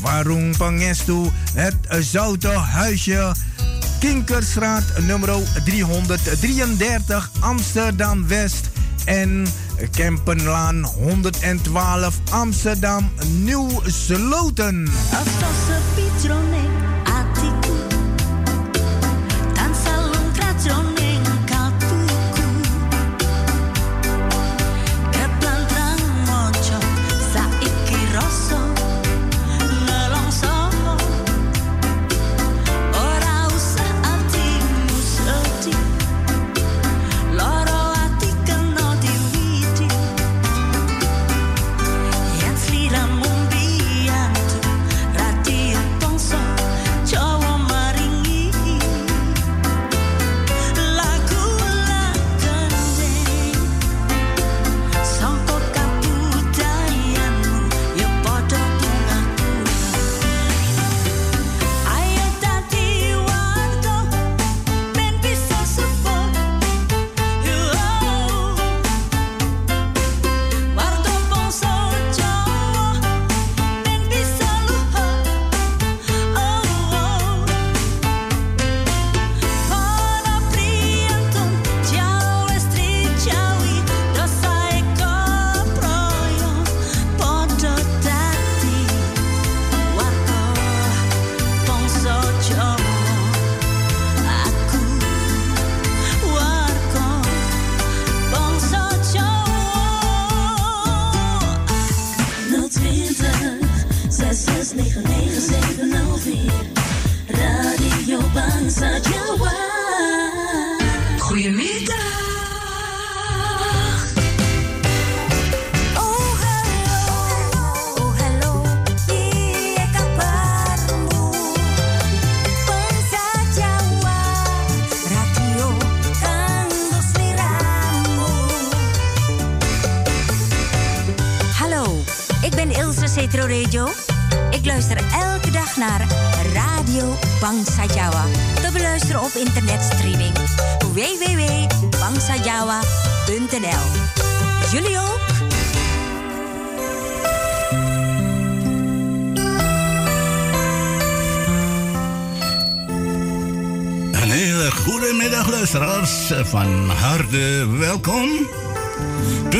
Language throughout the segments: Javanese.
Warung Pangestu, het Zoute Huisje, Kinkerstraat nummer 333 Amsterdam West en Kempenlaan 112 Amsterdam Nieuw Sloten. Van harte welkom. 24-7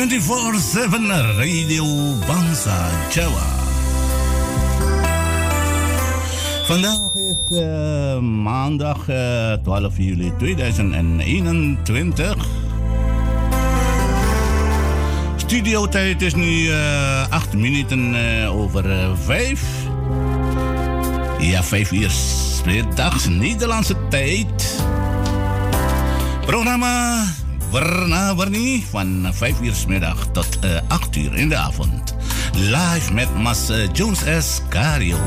Radio Bangsa Jawa. Vandaag is uh, maandag uh, eh, 12 juli 2021. Studiotijd is nu uh, eh, 8 minuten over 5. Ja, 5 uur middags Nederlandse tijd. Programma Warna Warni van 5 uur s middag tot uh, eh, 8 uur in de avond. Live met Mas eh, Jones S. Cario.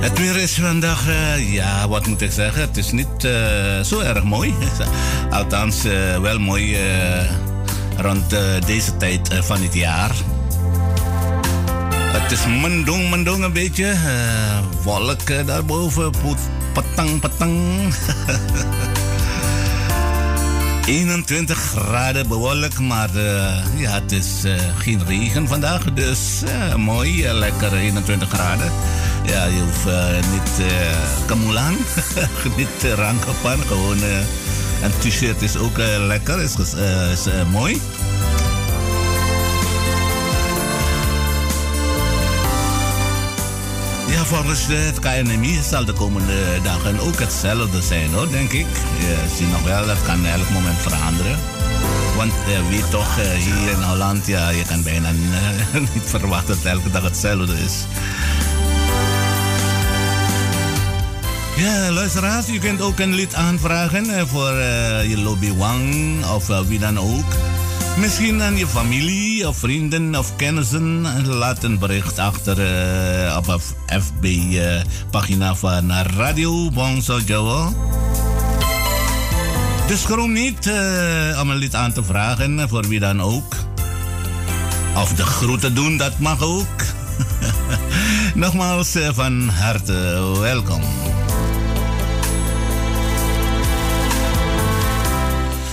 Het weer is vandaag, uh, ja, wat moet ik zeggen? Het is niet zo erg mooi. Althans, wel mooi rond deze tijd van het jaar. Het is mendong, mendong een beetje. Uh, wolken daarboven. Patang, patang. 21 graden bewolkt, maar uh, ja, het is uh, geen regen vandaag. Dus mooi, lekker 21 graden. Ja, je hoeft niet kamulan, niet rankapan, gewoon En t-shirt is ook lekker, is, is mooi. Volgens het KNMI zal de komende dagen ook hetzelfde zijn, hoor, denk ik. Je ziet nog wel, dat kan elk moment veranderen. Want uh, wie toch uh, hier in Holland, ja, je kan bijna niet verwachten dat elke dag hetzelfde is. Ja, luisteraars, je kunt ook een lied aanvragen voor je lobby wang of wie dan ook. Misschien aan je familie of vrienden of kennissen. Laat een bericht achter uh, op de FB-pagina van Radio Bongso Jawa. Dus schroom niet uh, om een lied aan te vragen voor wie dan ook. Of de groeten doen, dat mag ook. Nogmaals van harte welkom.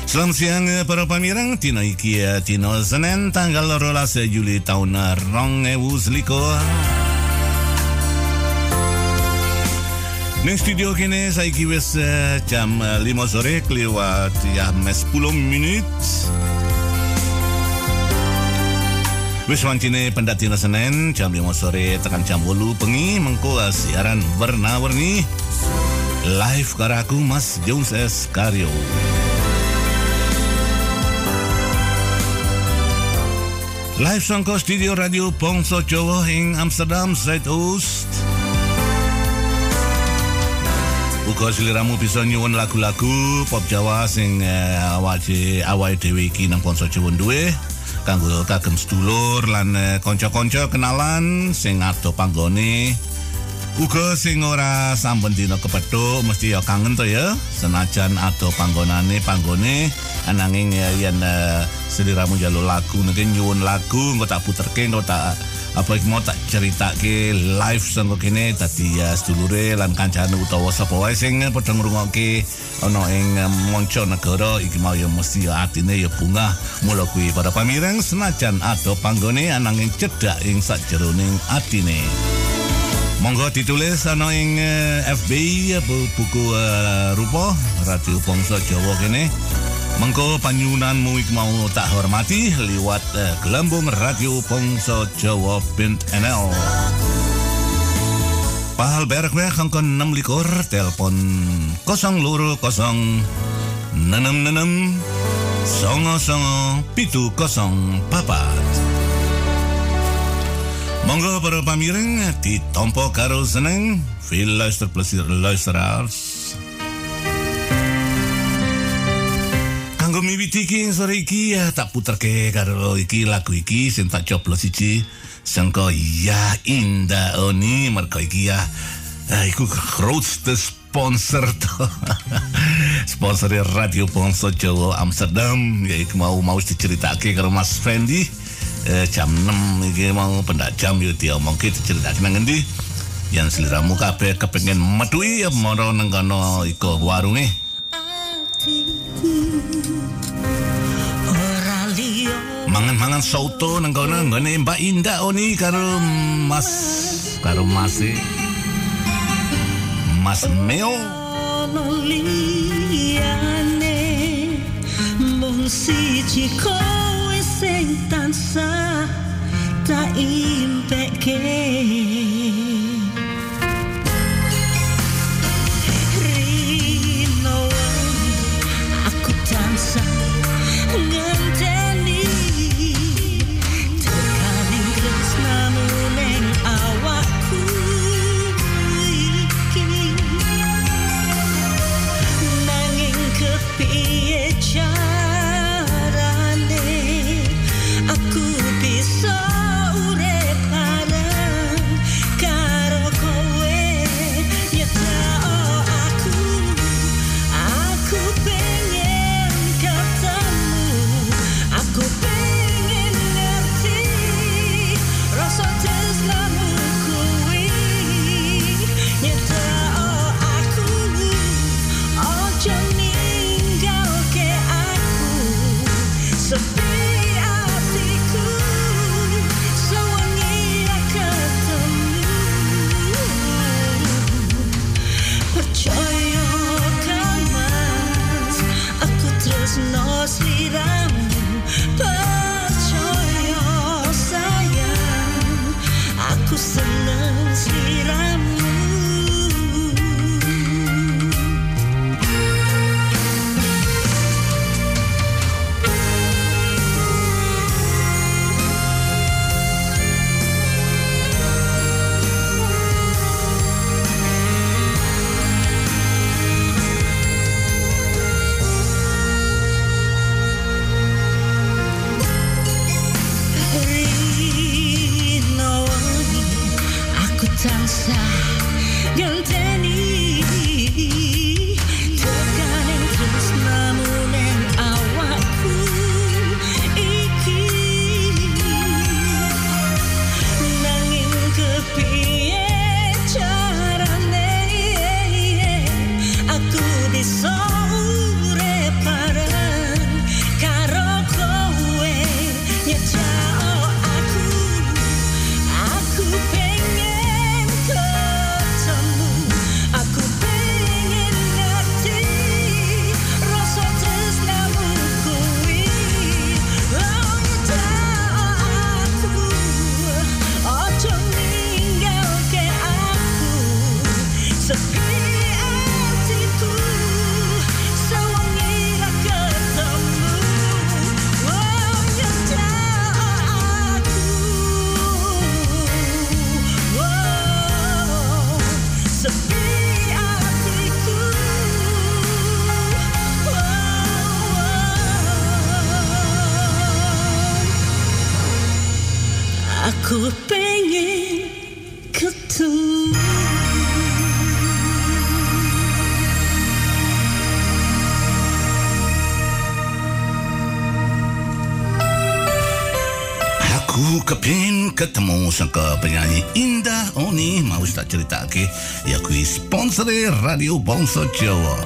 Selamat siang para pamirang Tino iki Tino Senin tanggal rolas Juli tahun rong ewu seliko Ning studio kini saya wis jam 5 sore kelewat mes 10 menit Wis wancine pendatino Senin jam 5 sore tekan jam 8 pengi mengko siaran warna-warni live karaku Mas Jones S. Karyo. Live sangko studio radio Pongso Jawa ing Amsterdam Zuidoost. Uga siliramu bisa nyuwun lagu-lagu pop Jawa sing uh, awake awake dhewe iki nang Pongso Jawa duwe kanggo kagem sedulur lan uh, kanca-kanca kenalan sing ado panggone. Uga sing ora sampun dina kepethuk mesti ya kangen to ya. Senajan ado panggonane panggone ananging ya yen uh, seliramu jalur lagu nanti nyuwun lagu engko tak puterke engko tak apa iki mau tak ceritake live sangko kene dadi ya sedulure lan kancane utawa sapa wae sing padha ngrungokke ana ing monco negara iki mau ya mesti ya atine ya bunga. Mula kuwi para pamireng senajan ado panggone ananging cedhak ing sakjeroning atine Monggo ditulis ana ing FB buku uh, rupa Radio Bangsa Jawa kene Mengko panyunanmu iku mau tak hormati liwat uh, gelembung radio Pongso Jawa Bint NL. Pahal berkweh kangkon 6 likur luru kosong nenem nenem songo songo pitu kosong papat. Monggo para pamireng ditompo karo seneng Veel luister plesier luisteraars. Kanggo miwiti iki sore iki ya tak puterke karo iki lagu iki sing tak coplos iki sangko ya indah oni mergo iki ya. Uh, iku grootste sponsor to. Sponsor radio Ponso Jawa Amsterdam ya iku mau mau diceritake karo Mas Fendi uh, jam 6 iki mau pendak jam yo dia omongke diceritake nang endi yang seliramu kabeh kepengen metui ya moro nang kono iko warunge. Mangan-mangan soto nang kono nggone Mbak Indah oni karo Mas karo Mas e. Mas Meo. Mung siji kowe sing tansah tak impeke sangka penyanyi Indah Oni mau tak cerita ya kui sponsori Radio Bangsa Jawa.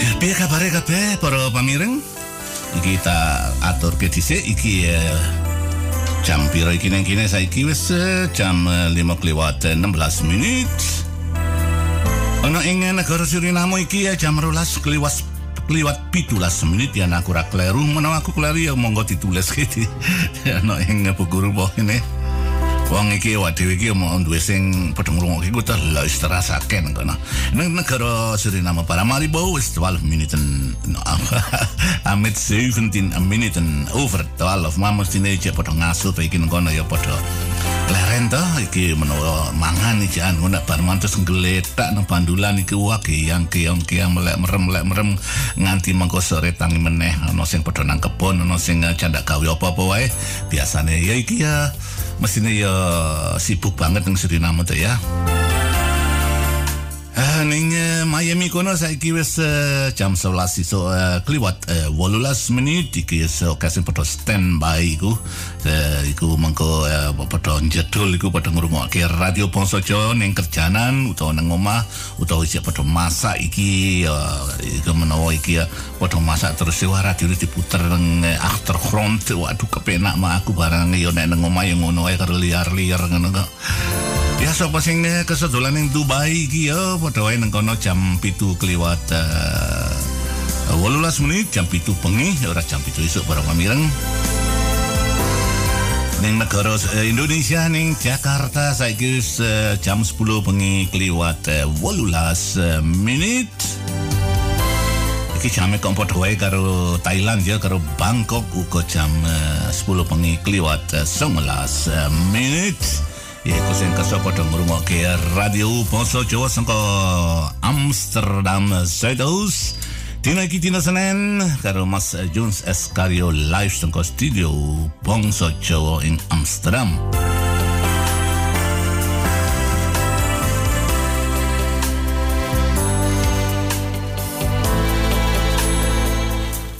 Ya, Piye kabare kabeh para pamireng? Kita atur ke dhisik iki eh, jam piro iki nang kene saiki wis eh, jam eh, 5 lewat 16 menit. Ana ing negara Suriname iki ya jam 12 kliwas kliwat pitulas menit ya aku ra kleru menawa aku kleru ya monggo ditulis. Gitu ana ing buku rupa ini Wong iki awak dhewe iki mau duwe sing padha ngrungokke ku tak lha wis terasaken kono. Nang negara Suriname Paramaribo wis 12 minuten no, amit 17 minuten over 12 mamos dine padha ngasuh iki kono ya padha leren to iki menawa mangan iki jan ngono bar mantus nggletak nang bandulan iki wah kiyang kiyang kiyang melek merem melek merem nganti mengko sore tangi meneh ana sing padha nang kebon ana sing candak gawe apa-apa wae biasane ya iki ya mestinya ya sibuk banget nang Suriname tuh ya. Ah, ning eh, Miami kono saiki wis eh, jam 11 iso uh, kliwat uh, 18 menit. Iki iso kasih padha standby iku. Eh, iku mengko padha njedul iku padha ngrungokke radio Ponsojo ning kerjanan utawa nang omah utawa isih padha masak iki iku menawa iki padha masak terus ya radio diputer nang achtergrond waduh kepenak mah aku barang ya nek nang omah ya ngono ae karo liar-liar ngono kok Ya sapa sing eh, kesedolan ning Dubai iki ya padha wae nang kono jam 7 kliwat uh, 18 menit jam 7 bengi ora jam 7 esuk para pamireng. Ning negara eh, Indonesia ning Jakarta saiki eh, jam 10 bengi kliwat eh, 18 menit. Iki kok padha wae karo Thailand ya karo Bangkok uga jam eh, 10 bengi kliwat eh, 19 eh, menit. Iku sing kesok padha ngrungokke radio Bangsa Jawa saka Amsterdam Zuidoos. Dina iki dina Senin karo Mas Jones Escario live saka studio Bangsa Jawa ing Amsterdam.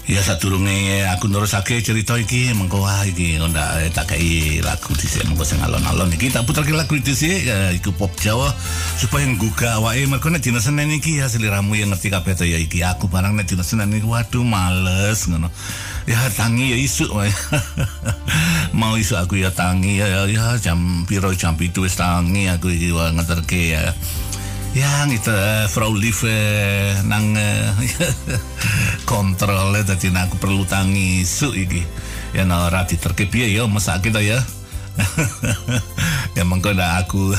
Ya sadurunge aku nerusake cerita iki mengko wah iki ndak tak kei lagu dhisik mengko sing alon-alon iki tak puterke lagu dhisik ya, iku pop Jawa supaya nggugah awake mergo nek dina Senin iki ya seliramu yang ngerti kabeh to ya iki aku barang nek dina Senin iki waduh males ngono. Ya tangi ya isuk wae. Mau isuk aku ya tangi ya, ya, jam piro jam 7 wis tangi aku iki wah ngeterke ya. Ya ngita eh, Frau Liv eh, nang eh, kontrol dadi aku perlu tangi su iki. Ya no ora diterke piye ya mesake ta ya. ya mengko aku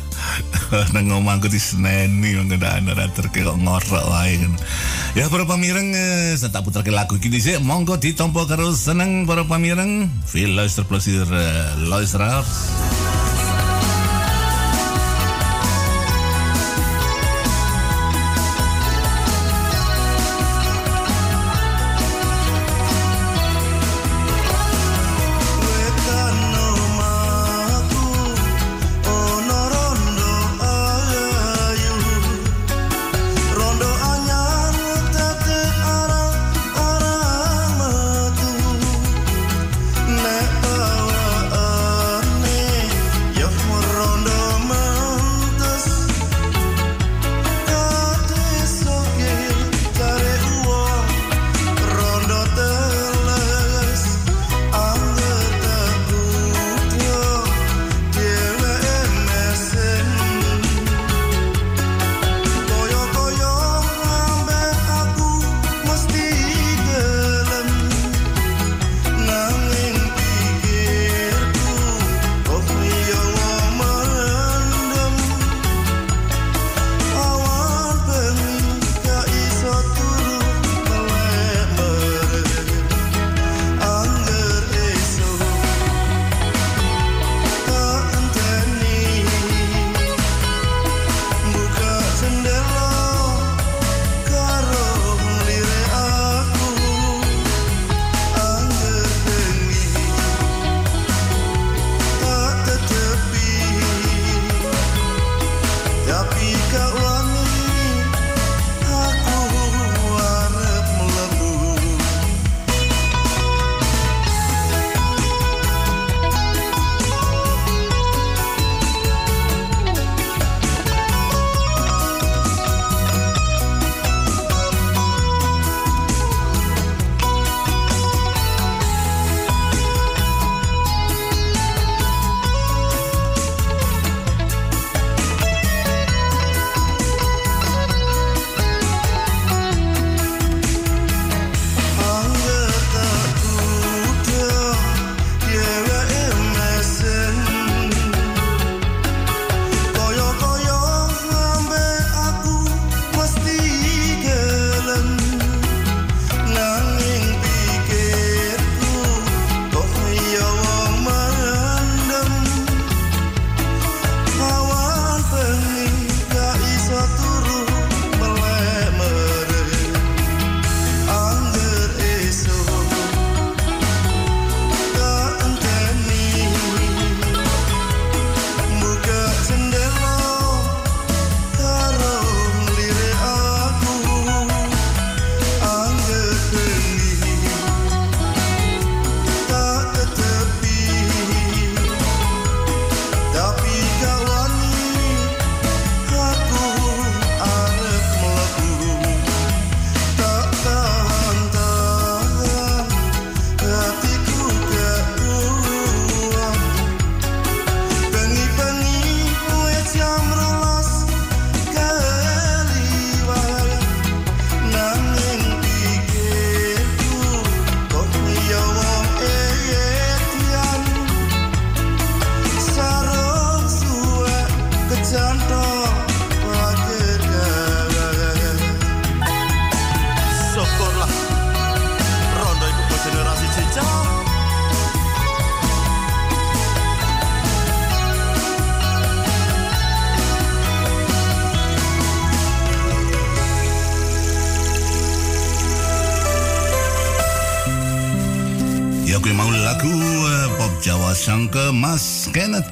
nang omahku diseneni mengko ndak ana ora terke kok ngorok wae ngono. Ya para pamireng saya tak puterke lagu iki dhisik monggo ditampa karo seneng para pamireng. Feel luister plesier uh,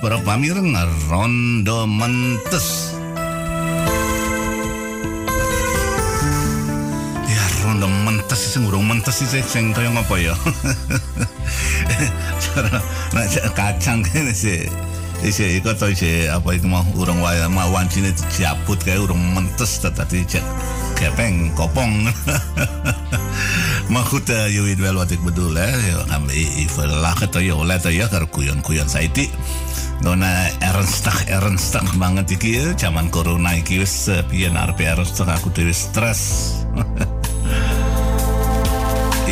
para pamireng Rondo Mentes. Ya rondo mentes sing urung mentes sih sing kaya ngapa ya. Cara nek cek kacang kene sih. Isi iku to isi apa iku mau urung wae mau wancine dijabut kae urung mentes tadi cek kepeng kopong. Maar goed, eh, je weet wel wat ik bedoel, hè. Je gaan we even lachen tot je letten, ja, karo kuyon-kuyon saiti. Nona ernstig ernstig banget iki. Zaman corona iki wis eh, piye arepe ernstig aku dhewe stres.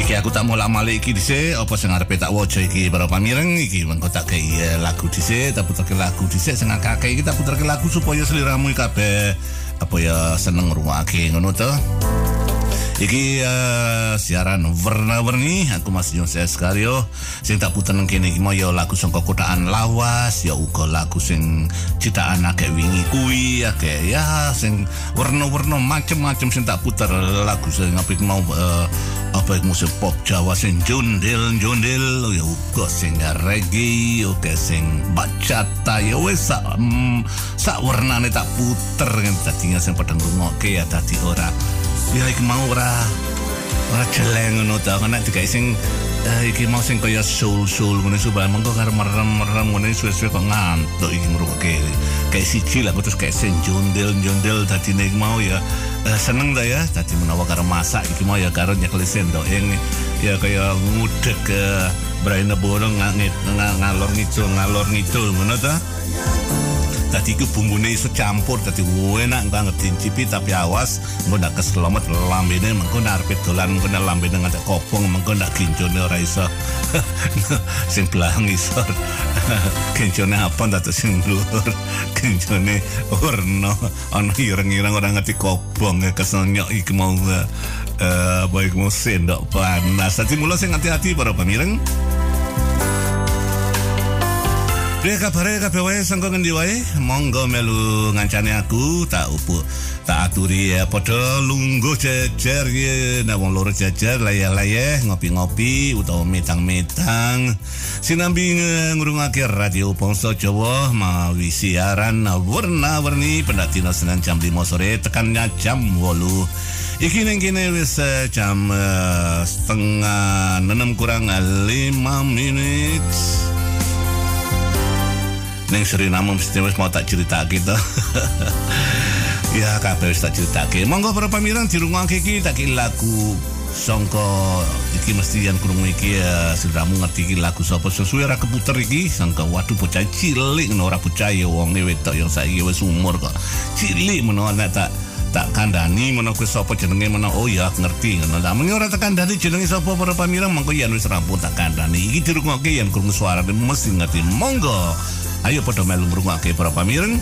Iki aku tak mulak malik iki dhisik apa sing arepe tak waca iki para pamireng iki mengko tak kei eh, lagu dhisik tak puterke lagu dhisik sing akeh iki tak puterke lagu supaya seliramu kabeh apa ya seneng ngrungokake ngono to. Iki eh, siaran warna-warni aku Mas Yose Skario sing tak puter nang kene iki ya lagu saka kotaan lawas ya uga lagu sing ciptaan akeh wingi kuwi akeh. Ya sing warna-warna macem-macem sing tak puter lagu sing apa iku mau eh, apa musik pop Jawa sing jondel-jondel. Ya uga sing reggae oke sing bachata. Ya wis sak mm, sak warnane tak puter. Kan dadi sing padha ngrungokke ya dadi ora ya iki mau ora ora jeleng ngono ta. Kan nek digawe sing eh, iki mau sing kaya soul soul ngono suban mengko karo merem-merem ngono suwe-suwe kok ngantuk iki ngrungokke kayak siji lah terus kayak sing jondel-jondel dadi nek mau ya eh, seneng ta ya. Dadi menawa karo masak iki mau ya karo nyekli sendok yang ya kaya ngudek ke Braine borong ngangit ngalor ngidul ngalor ngidul ngono ta? Tadi ku bumbune iso campur dadi enak banget dincipi tapi awas engko ndak keselamat lambene mengko arepe dolan engko ndak lambene ngantek kopong mengko ndak kincone ora iso. Sing belang isor kincone apa ndak sing dhuwur? Kincone warna ana ireng-ireng ora ngerti kopong kesenyok iki mau eh apa iku mau sendok panas. Dadi mula sing hati-hati para pamireng Dia kabare kabeh wae sangko ngendi wae? Monggo melu ngancane aku tak upu tak aturi ya. Padha lungguh jejer ya. Nah wong loro jejer layah-layah ngopi-ngopi utawa metang-metang. Sinambi ngrungake radio Pongso Jawa mawi siaran warna-warni pendatino Senin jam 5 sore tekannya jam 8 Iki ning kene wis eh, jam eh, setengah 6 kurang 5 menit Neng Suriname mesti wis mau tak cerita gitu. ya kabeh wis tak ceritake. Monggo para pamirang dirungokake iki tak lagu sangka iki mesti yang krungu iki ya sudramu ngerti iki lagu sapa sesuai ra keputer iki sangka waduh bocah cilik ora bocah ya wong wedok yang saiki wis umur kok. Cilik menawa nek tak tak kandani menawa kuwi sapa jenenge menawa oh ya ngerti ngono. Lah mung ora tak kandani jenenge sapa para pamirang monggo yen wis rampung tak kandani. Iki dirungokke yen krungu suarane mesti ngerti. Monggo. Ayo padha melu ngrungokake para pamireng.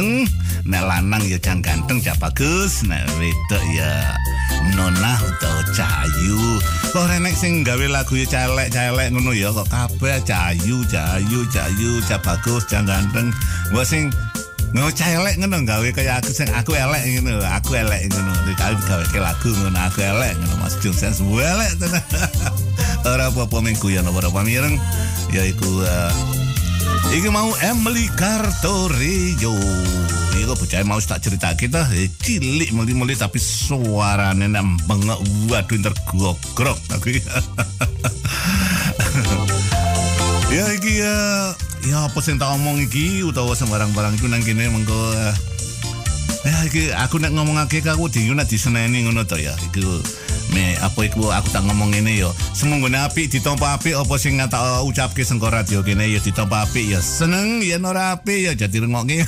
Ganteng. Nek lanang ya cang ganteng cak bagus, nek wedok ya nonah utawa cahayu. Kok renek sing gawe lagu ya celek-celek ngono ya kok kabeh cahayu, cahayu, cahayu, cak bagus, cang ganteng. Mbok sing Nggak celek ngono gawe kaya aku sing aku elek ngono, aku elek ngono. Dikali gawe ke lagu ngono aku elek ngono Mas Jung semua elek tenan. Ora apa-apa minggu ya ora pamireng yaiku uh, Iki mau Emily Cartorio. Iku bocah mau tak cerita kita eh, cilik meli-meli tapi suarane nek bengok waduh tergogrok aku. ya iki ya ya apa sing tak omong iki utawa sembarang barang iku nang kene mengko eh, ya iki aku nek ngomongake ke aku di nek diseneni ngono to ya iku me apa iku aku tak ngomong ini yo. Semunggune apik ditampa apik apa sing tak ucapke sengko radio kene ya ditampa apik ya seneng ya ora apik ya jadi rengokke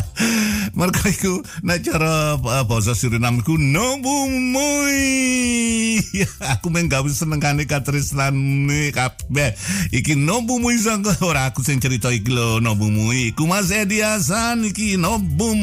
mergo iku nek cara uh, basa Suriname iku nombu muy aku menggawe senengane katresnane kabeh. Iki nombu muy sangko. Ora aku sing cerita iki lho nombu muy iku Mas Edi Hasan iki nombu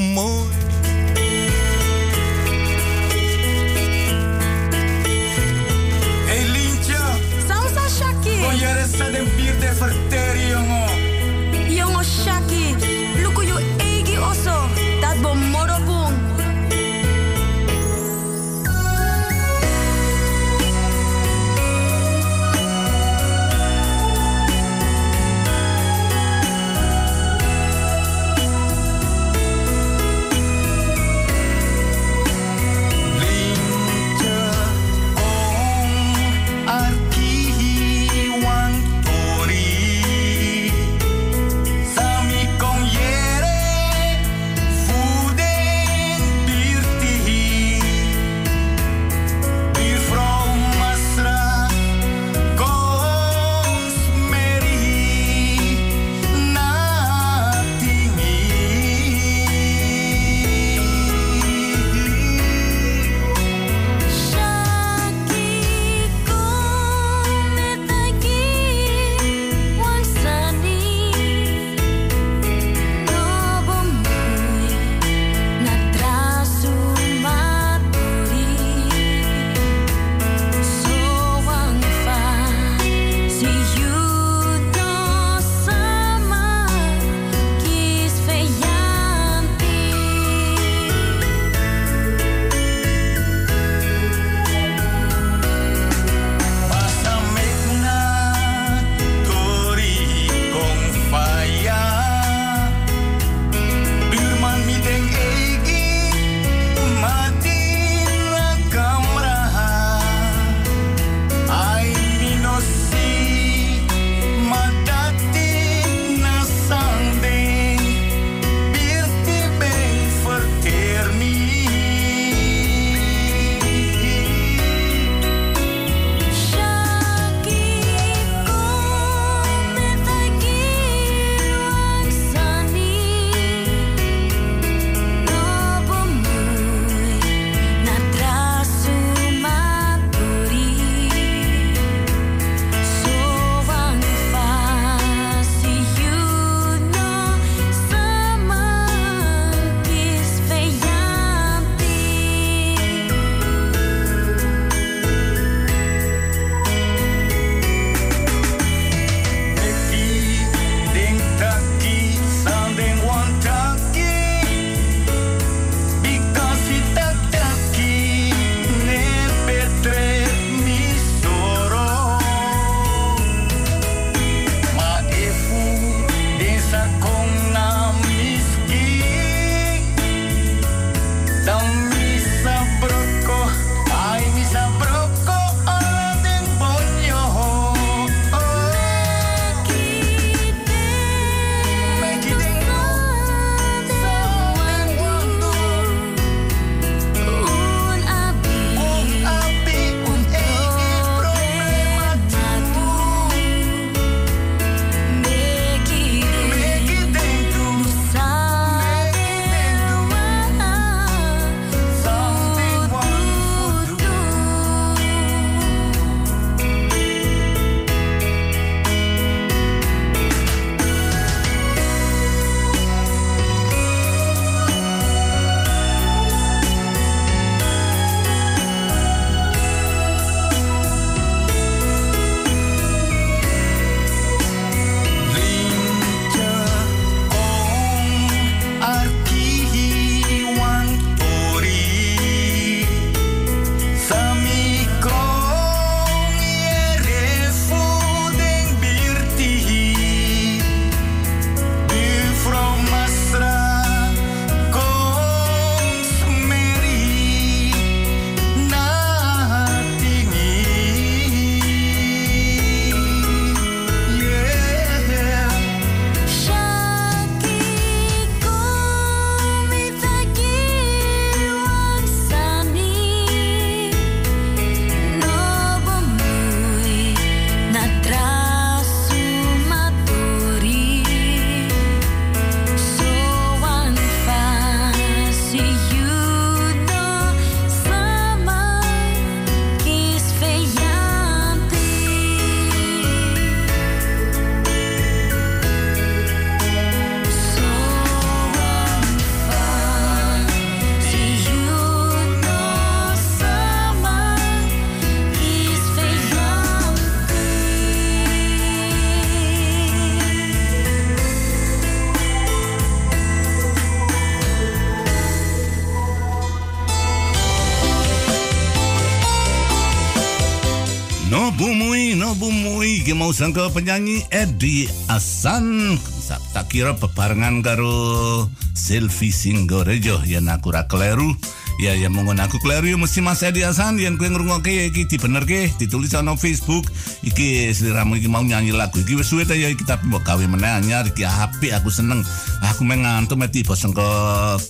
sangka penyanyi Edi Asan Sa- tak kira bebarengan karo Selfie Singgorejo yang aku kleru Ya ya monggon aku ya mesti Mas Edi Hasan yang kue ngrungokke ya iki. Dibenerke ditulis ana Facebook. Iki sliramu iki mau nyanyi lagu. Iki wis suwe ta ya iki tapi mbok gawe meneh anyar. Iki apik aku seneng. Aku meh ngantuk meh tiba sengko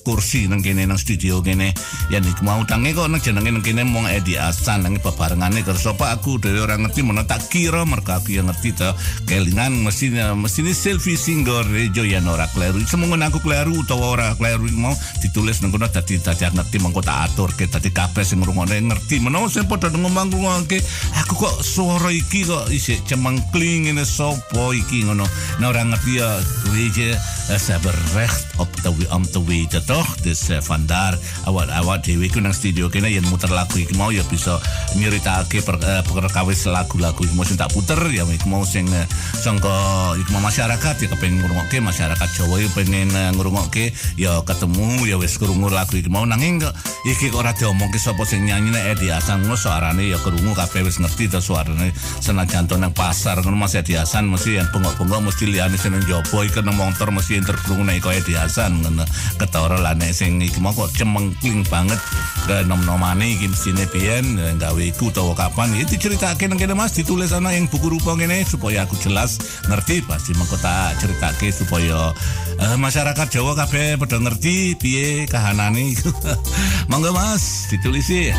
kursi nang kene nang studio kene. Ya iki mau tangi kok nang jenenge nang kene mong Edi Hasan. Nang bebarengane kersa apa aku dhewe ora ngerti mana tak kira mergo aku yang ngerti to kelingan mesti mesti selfie singgor rejo ya ora kleru. Semongon aku kleru utawa ora kleru mau ditulis nang kono dadi dadi ngerti mengko tak aturke dadi kabeh sing ngrungokne ngerti? Menawa sing padha ngomong ngomongke aku kok suara iki kok isih cemengkling ngene sapa iki ngono? Nah ora ngerti ya weet je ze hebben recht op de om te weten toch dus uh, vandaar awak awak dhewe ku nang studio kene yen muter lagu iki mau ya bisa nyeritake uh, perkawis lagu-lagu iki mau sing tak puter ya iki mau sing uh, sangka iki mau masyarakat ya kepengen ngrungokke masyarakat Jawa pengen ngrungokke ya ketemu ya wis krungu lagu iki mau. Nanging iki ora diomongke sapa sing nyanyi nek Edi Hasan? Ngono suarane ya krungu kabeh wis ngerti to suarane. Senajan to nang pasar ngono Mas Edi Hasan mesti yang bengok-bengok mesti liyane sing nang jaba iki nang motor mesti enter krungu nek kok Edi Hasan ngono. Ketara lah nek sing iki mau kok cemengkling banget ke nom-nomane iki biyen eh, gawe iku utawa kapan. Ya diceritake nang kene Mas ditulis ana yang buku rupa ngene supaya aku jelas ngerti. Pasti mengko tak ceritake supaya eh, masyarakat Jawa kabeh padha ngerti piye kahanane monggo Mas. Ditulisi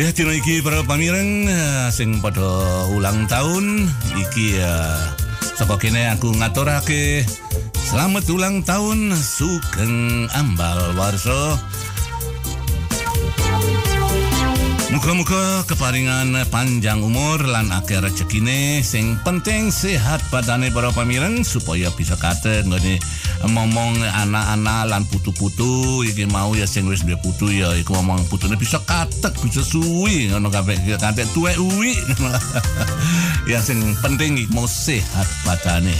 Ya dino iki para pamireng eh, sing padha ulang tahun. Iki ya saka kene aku ngaturake. Selamat ulang tahun Sugeng Ambal Warso Muka-muka keparingan panjang umur lan akeh rezekine sing penting sehat badane para pamireng supaya bisa kate nggone ngomong anak-anak lan putu-putu. Iki mau ya sing wis duwe putu ya iku ngomong putune bisa katek bisa suwi. Ngono kabeh kate tuwek uwi. Ya sing penting mau sehat badane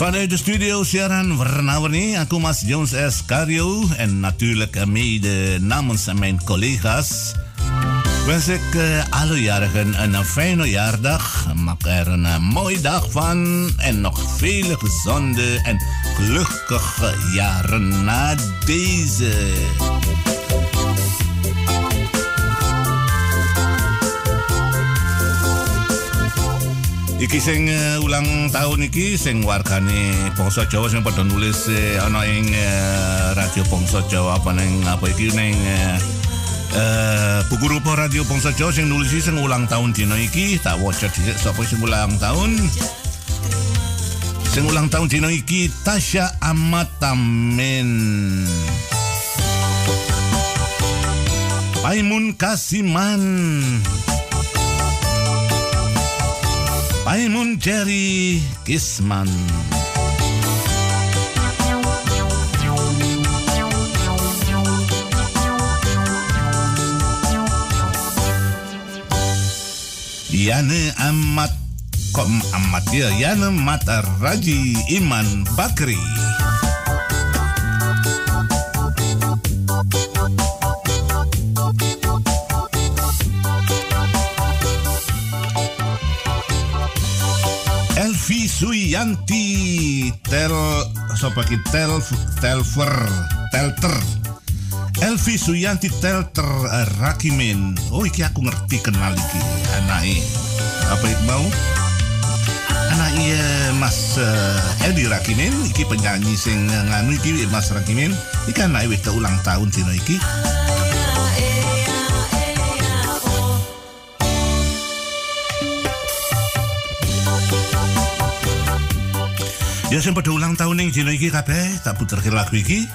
Vanuit de studio siaran warna-warni, aku Mas Jones S. Cario en natuurlijk mede namens mijn collega's wens ik eh, alle jarigen een fijne jaardag. Maak er een eh, mooie dag van en nog vele gezonde en gelukkige jaren na deze. Iki sing eh, ulang tahun iki sing wargane bangsa Jawa sing padha nulis eh, ana ing eh, radio bangsa Jawa apa ning apa iki ning eh, eh, buku radio bangsa Jawa sing nulis sing ulang tahun dina iki. Tak waca dhisik sapa sing ulang tahun. Sing ulang tahun dina iki Tasya Amatamen Paimun Kasiman Paimun Jerry Kisman. Yana Amat Kom Amat ya Yana Mata Raji Iman Bakri Suyanti Tel Sopo ki Tel Telfer Telter. Elvi Suyanti Telter eh, Rakimin. Oh iki aku ngerti kenal iki. Anake. Apa itu mau? Anak iya Mas eh, Edi Rakimin. Iki penyanyi sing nganu iki Mas Rakimin. Iki anak wis ulang tahun dino iki Ya sing pada ulang tahun ning dina iki kabeh tak puterke lagu iki.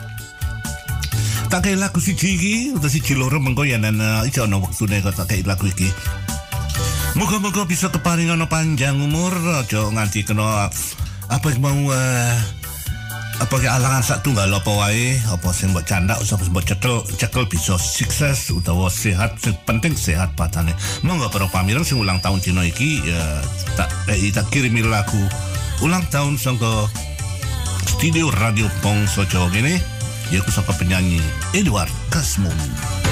Tak kei lagu siji iki utawa siji loro mengko yen ana iso ana wektune kok tak kei lagu iki. Moga-moga bisa keparingan panjang umur aja nganti kena apa yang mau eh, apa ke alangan sak tunggal apa wae apa sing mbok candak usah mbok cekel cekel bisa sukses utawa sehat sing penting sehat patane monggo para pamireng sing ulang tahun dina iki ya, tak eh, tak kirimi lagu ulang tahun sangka studio radio Pongso Jawa gini yaitu sang penyanyi Edward Kasmon.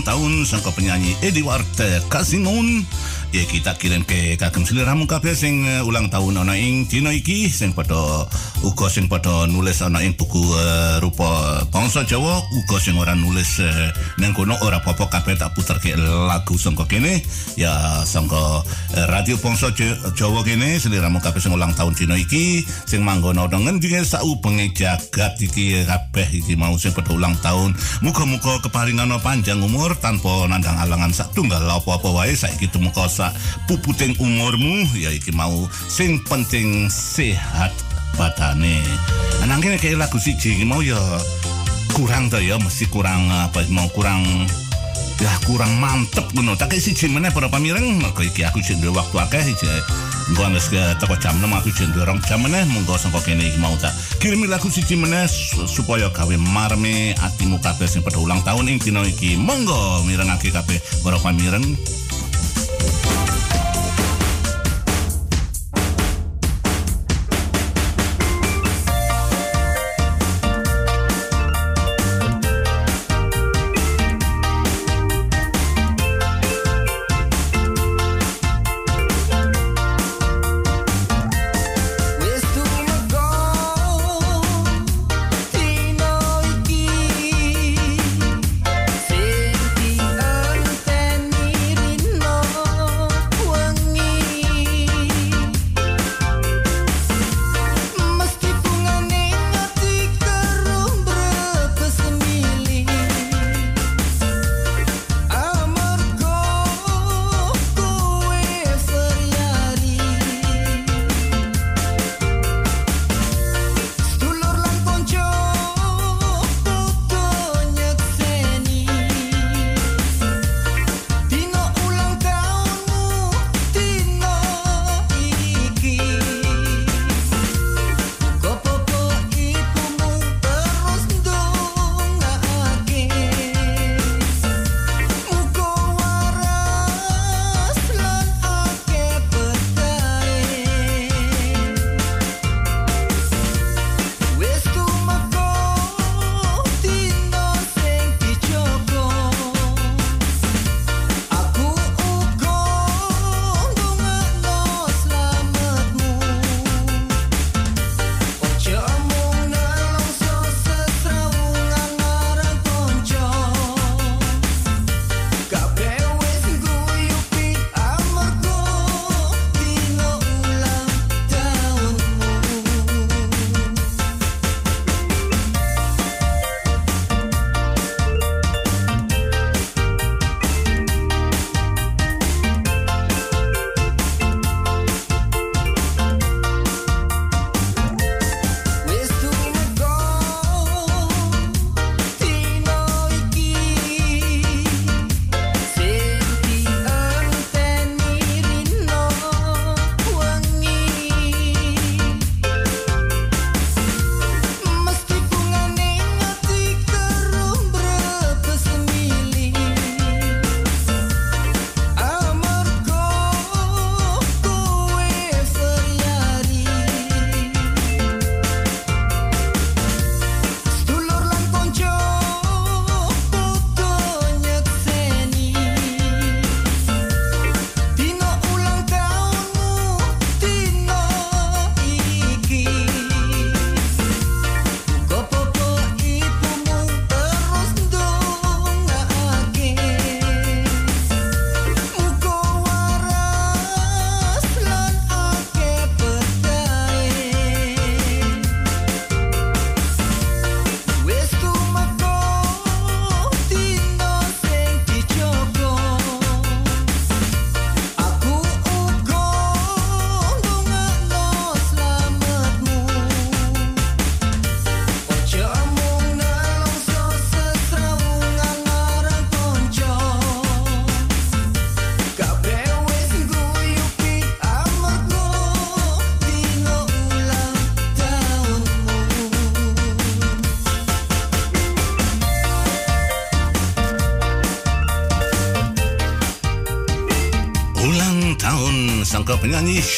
Ulang tahun lagu ulang tahun sang penyanyi Edward Kasimon. Ya kita kirim ke kagem sliramu kabeh sing eh, ulang tahun ana ing dina iki sing padha uga sing padha nulis ana ing buku eh, rupa bangsa Jawa uga sing ora nulis uh, nang kono ora apa-apa kabeh tak puterke lagu sangka kene. Ya sangka eh, radio bangsa Ja- Jawa kene sliramu kabeh sing ulang tahun dina iki sing manggon ana ngendinge saubenge jagat iki kabeh iki mau sing padha ulang tahun. Muga-muga keparingan panjang umur tanpa nandang alangan sak tunggal apa-apa wae saiki tumeka sak puputing umurmu. Ya iki mau sing penting sehat badane. Nanging kayak lagu siji mau ya kurang to ya mesti kurang apa mau kurang ya kurang mantep ngono. Tak siji meneh para pamireng mergo iki aku sing waktu akeh iki Engko ke teko jam 6 aku sing rong jam meneh monggo sangka kene iki mau tak kirimi lagu siji meneh su- supaya gawe marme atimu kabeh sing padha ulang tahun ing dina iki. Monggo mirengake kabeh para pamireng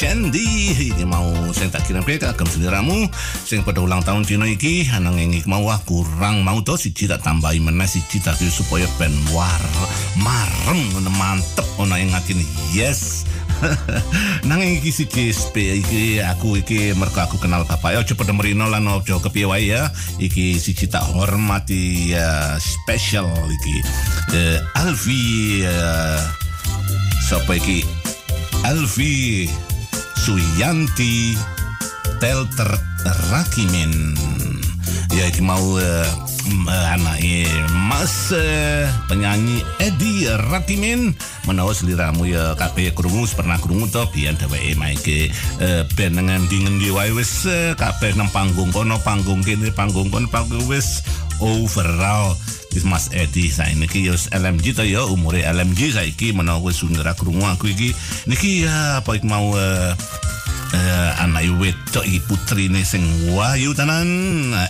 Shandy iki mau sing tak kirim ke kagem seliramu sing pada ulang tahun dino iki nanging iki mau kurang mau to siji tak tambahi meneh siji tapi supaya ben war marem mantep ono ing atine yes. Nanging iki siji spe iki aku iki mergo aku kenal bapak. Ya cepet merino lan ojo kepiye wae ya. Iki siji tak hormati ya special iki. Uh, Alfi uh, sapa iki? Alfi Suyanti Telter Rakimin. Ya iki mau uh, anak Mas uh, penyanyi Edi Rakimin. Menawa seliramu ya kabeh krungu pernah krungu to biyen dheweke maike uh, band ngendi ngendi wae wis uh, kabeh nang panggung kono panggung kene panggung kono panggung wis overall. Wis Mas Edi saiki yo LMG to yo umure LMG saiki menawa wis sundara krungu aku iki. Niki ya apa ik mau uh, uh, anak wedok iki putrine sing wayu tenan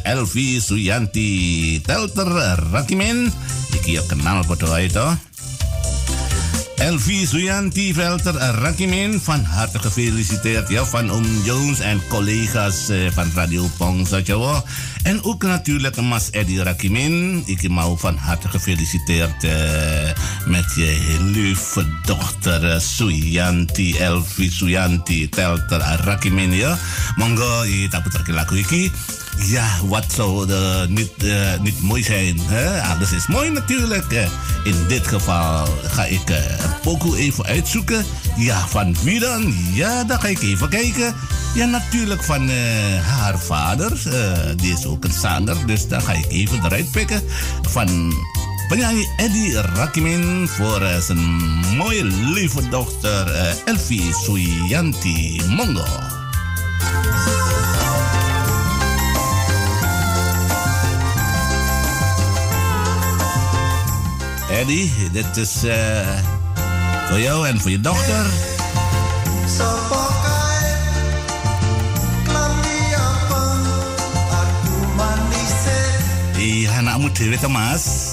Elvi Suyanti. Telter Rakimen iki yo kenal padha wae to Elvi Suyanti Velter Rakimin van harte gefeliciteerd ja, van Oom Jones en collega's eh, van Radio Pongsa. En ook natuurlijk Mas Eddie Rakimin. Ik mau van harte gefeliciteerd eh, met je lieve dochter eh, Suyanti, Elvi Suyanti Telter Rakimin ja. Monggo, je lagu iki. Ja, wat zou er niet, uh, niet mooi zijn? Hè? Alles is mooi natuurlijk. In dit geval ga ik uh, een pokoe even uitzoeken. Ja, van wie dan? Ja, dan ga ik even kijken. Ja, natuurlijk van haar vader. die is ook een zanger, dus dan ga ik even eruit pikken. Van penyanyi Eddie Rakimin voor zijn mooie lieve dochter Elfie Suyanti Mongo. Eddie, dit is uh, voor jou en voor je dochter. Iya, anakmu dewe Mas.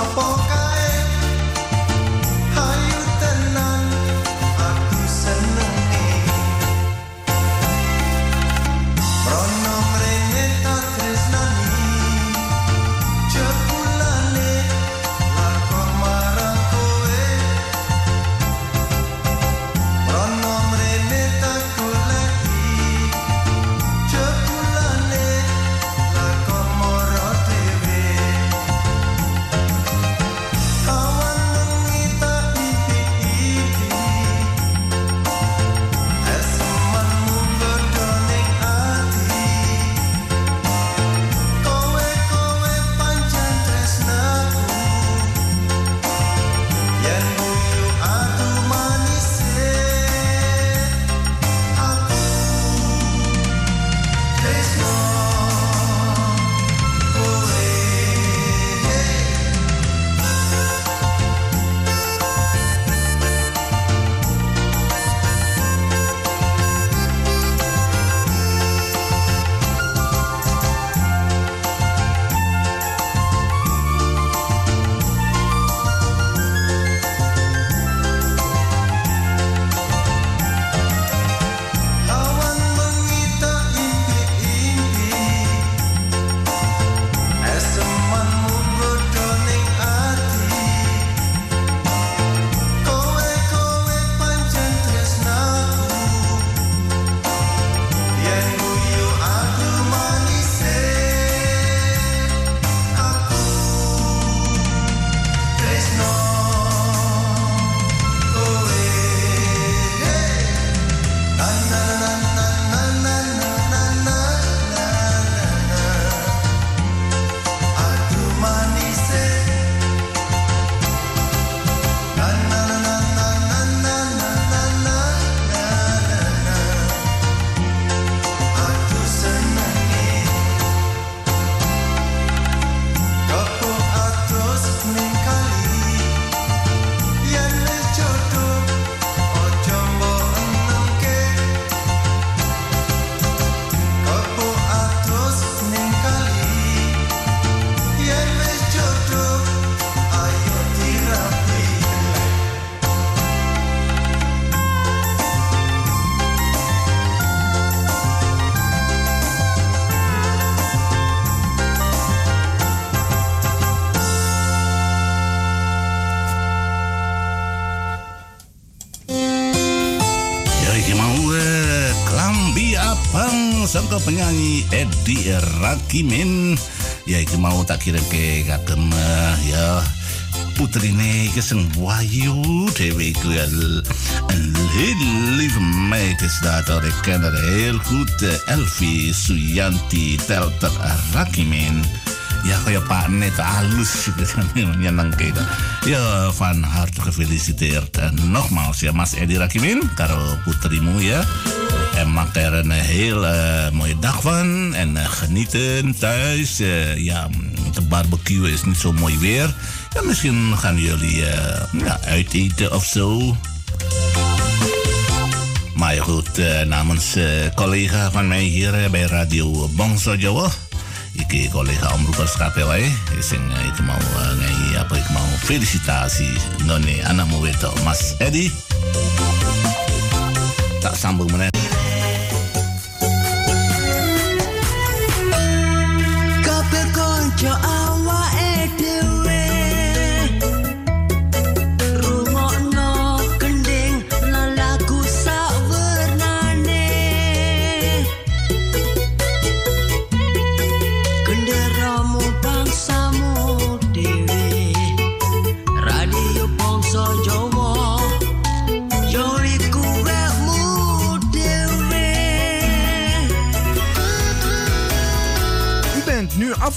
Abang penyanyi Eddie Rakimin Ya iki mau tak kirim ke kagem eh, ya putrine iki sing wayu dhewe iku ya lieve meid is dat Elfie Suyanti Telter Rakimin Ja, kayak Pak Net halus menyenangkan itu. Ya, van harte gefeliciteerd. En nogmaals ya Mas Edi Rakimin, karo putrimu ya. En maak er een heel eh, mooie dag van. En eh, genieten thuis. Eh, ja, de barbecue is niet zo mooi weer. Ja, misschien gaan jullie ja, uiteten of zo. Maar goed, namens collega van mij hier bij Radio Bangsa Jawa. Ik collega sing eh, ik ngai apa ik mau felicitasi none anakmu itu Mas Edi. Tak sambung meneh. Konco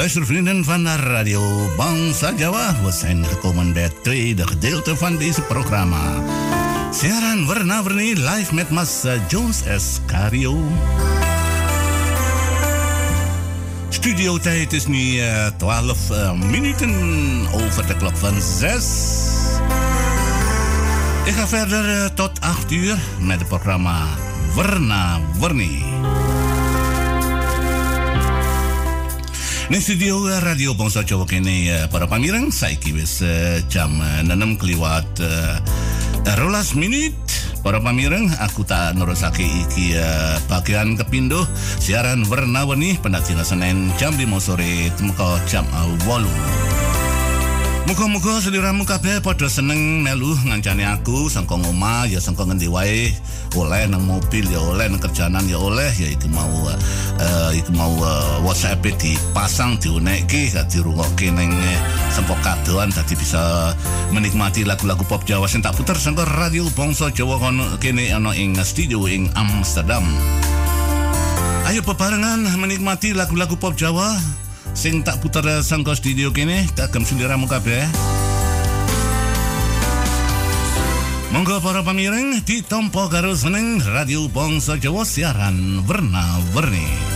Luistervrienden van Radio Bangsa Jawa. We zijn gekomen bij het tweede gedeelte van deze programma. Siaran warna-warni live met Mas eh, Jones S. Cario. Studiotijd is nu eh, 12 eh, minuten over de klok van 6. Ik ga verder eh, tot 8 uur met het programma Warna Warni. Studio eh, Radio Bangsa Jawa kene eh, para pamireng saiki wis eh, jam eh, 6 kliwat eh, rolas menit Para pamireng, aku tak nerusake iki bagian kepindo siaran warna-warni pendatina Senin jam 5 sore temeka jam 8. Muga-muga seliramu kabeh padha seneng melu ngancani aku sangka ngomah ya sangka ngendi wae oleh nang mobil ya oleh nang kerjaanan ya oleh ya iki mau uh, iki mau uh, WhatsApp dipasang diunekke gak dirungokke ning uh, sempok kadoan dadi bisa menikmati lagu-lagu pop Jawa sing tak puter sangka radio Bangsa Jawa kono kene ana ing studio ing Amsterdam. Ayo bebarengan menikmati lagu-lagu pop Jawa sing tak putar sangka studio kene kagem seliramu kabeh. Monggo para pamireng ditompo karo seneng Radio Bangsa Jawa siaran warna-warni.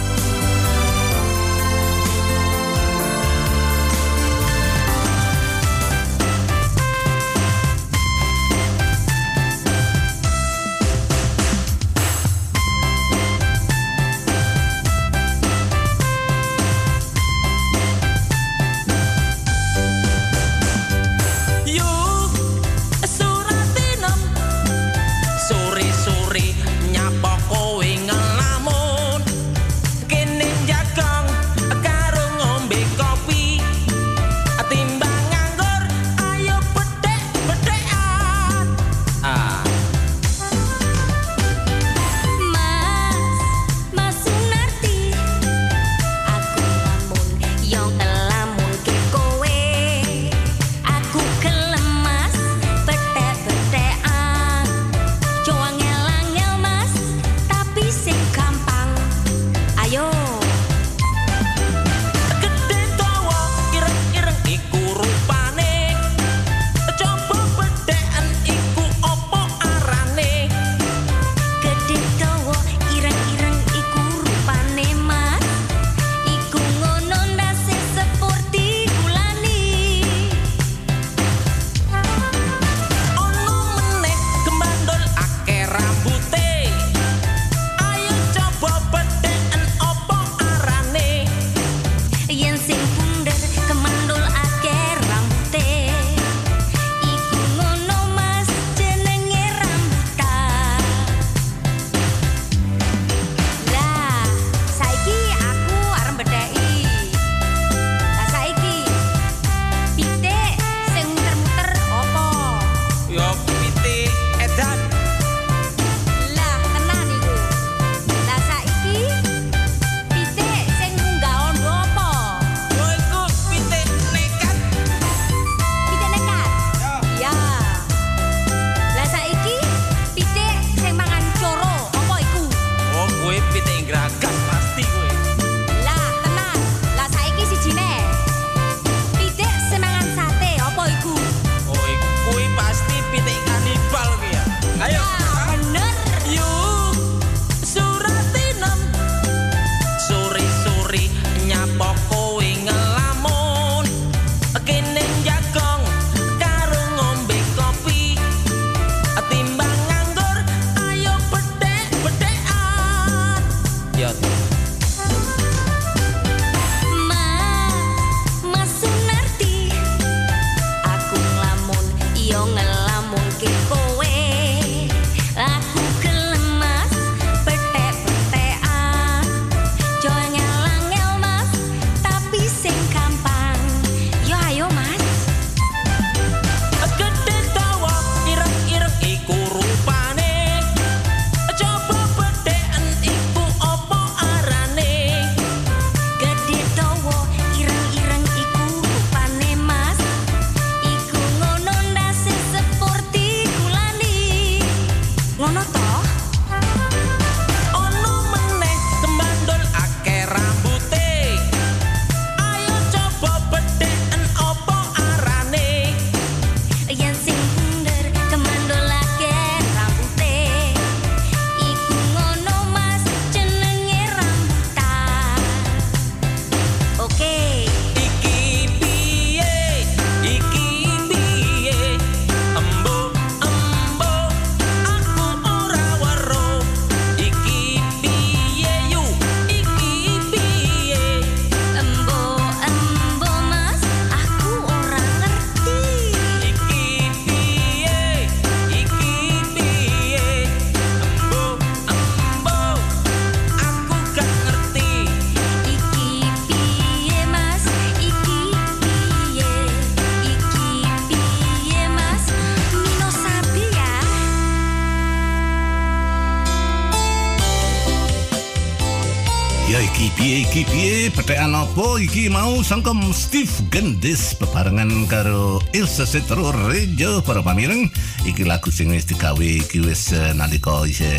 Apa iki mau sangkem Steve Gendis bebarengan karo Ilse Setro Rejo para pamireng. Iki lagu sing wis digawe iki wis uh, nalika isih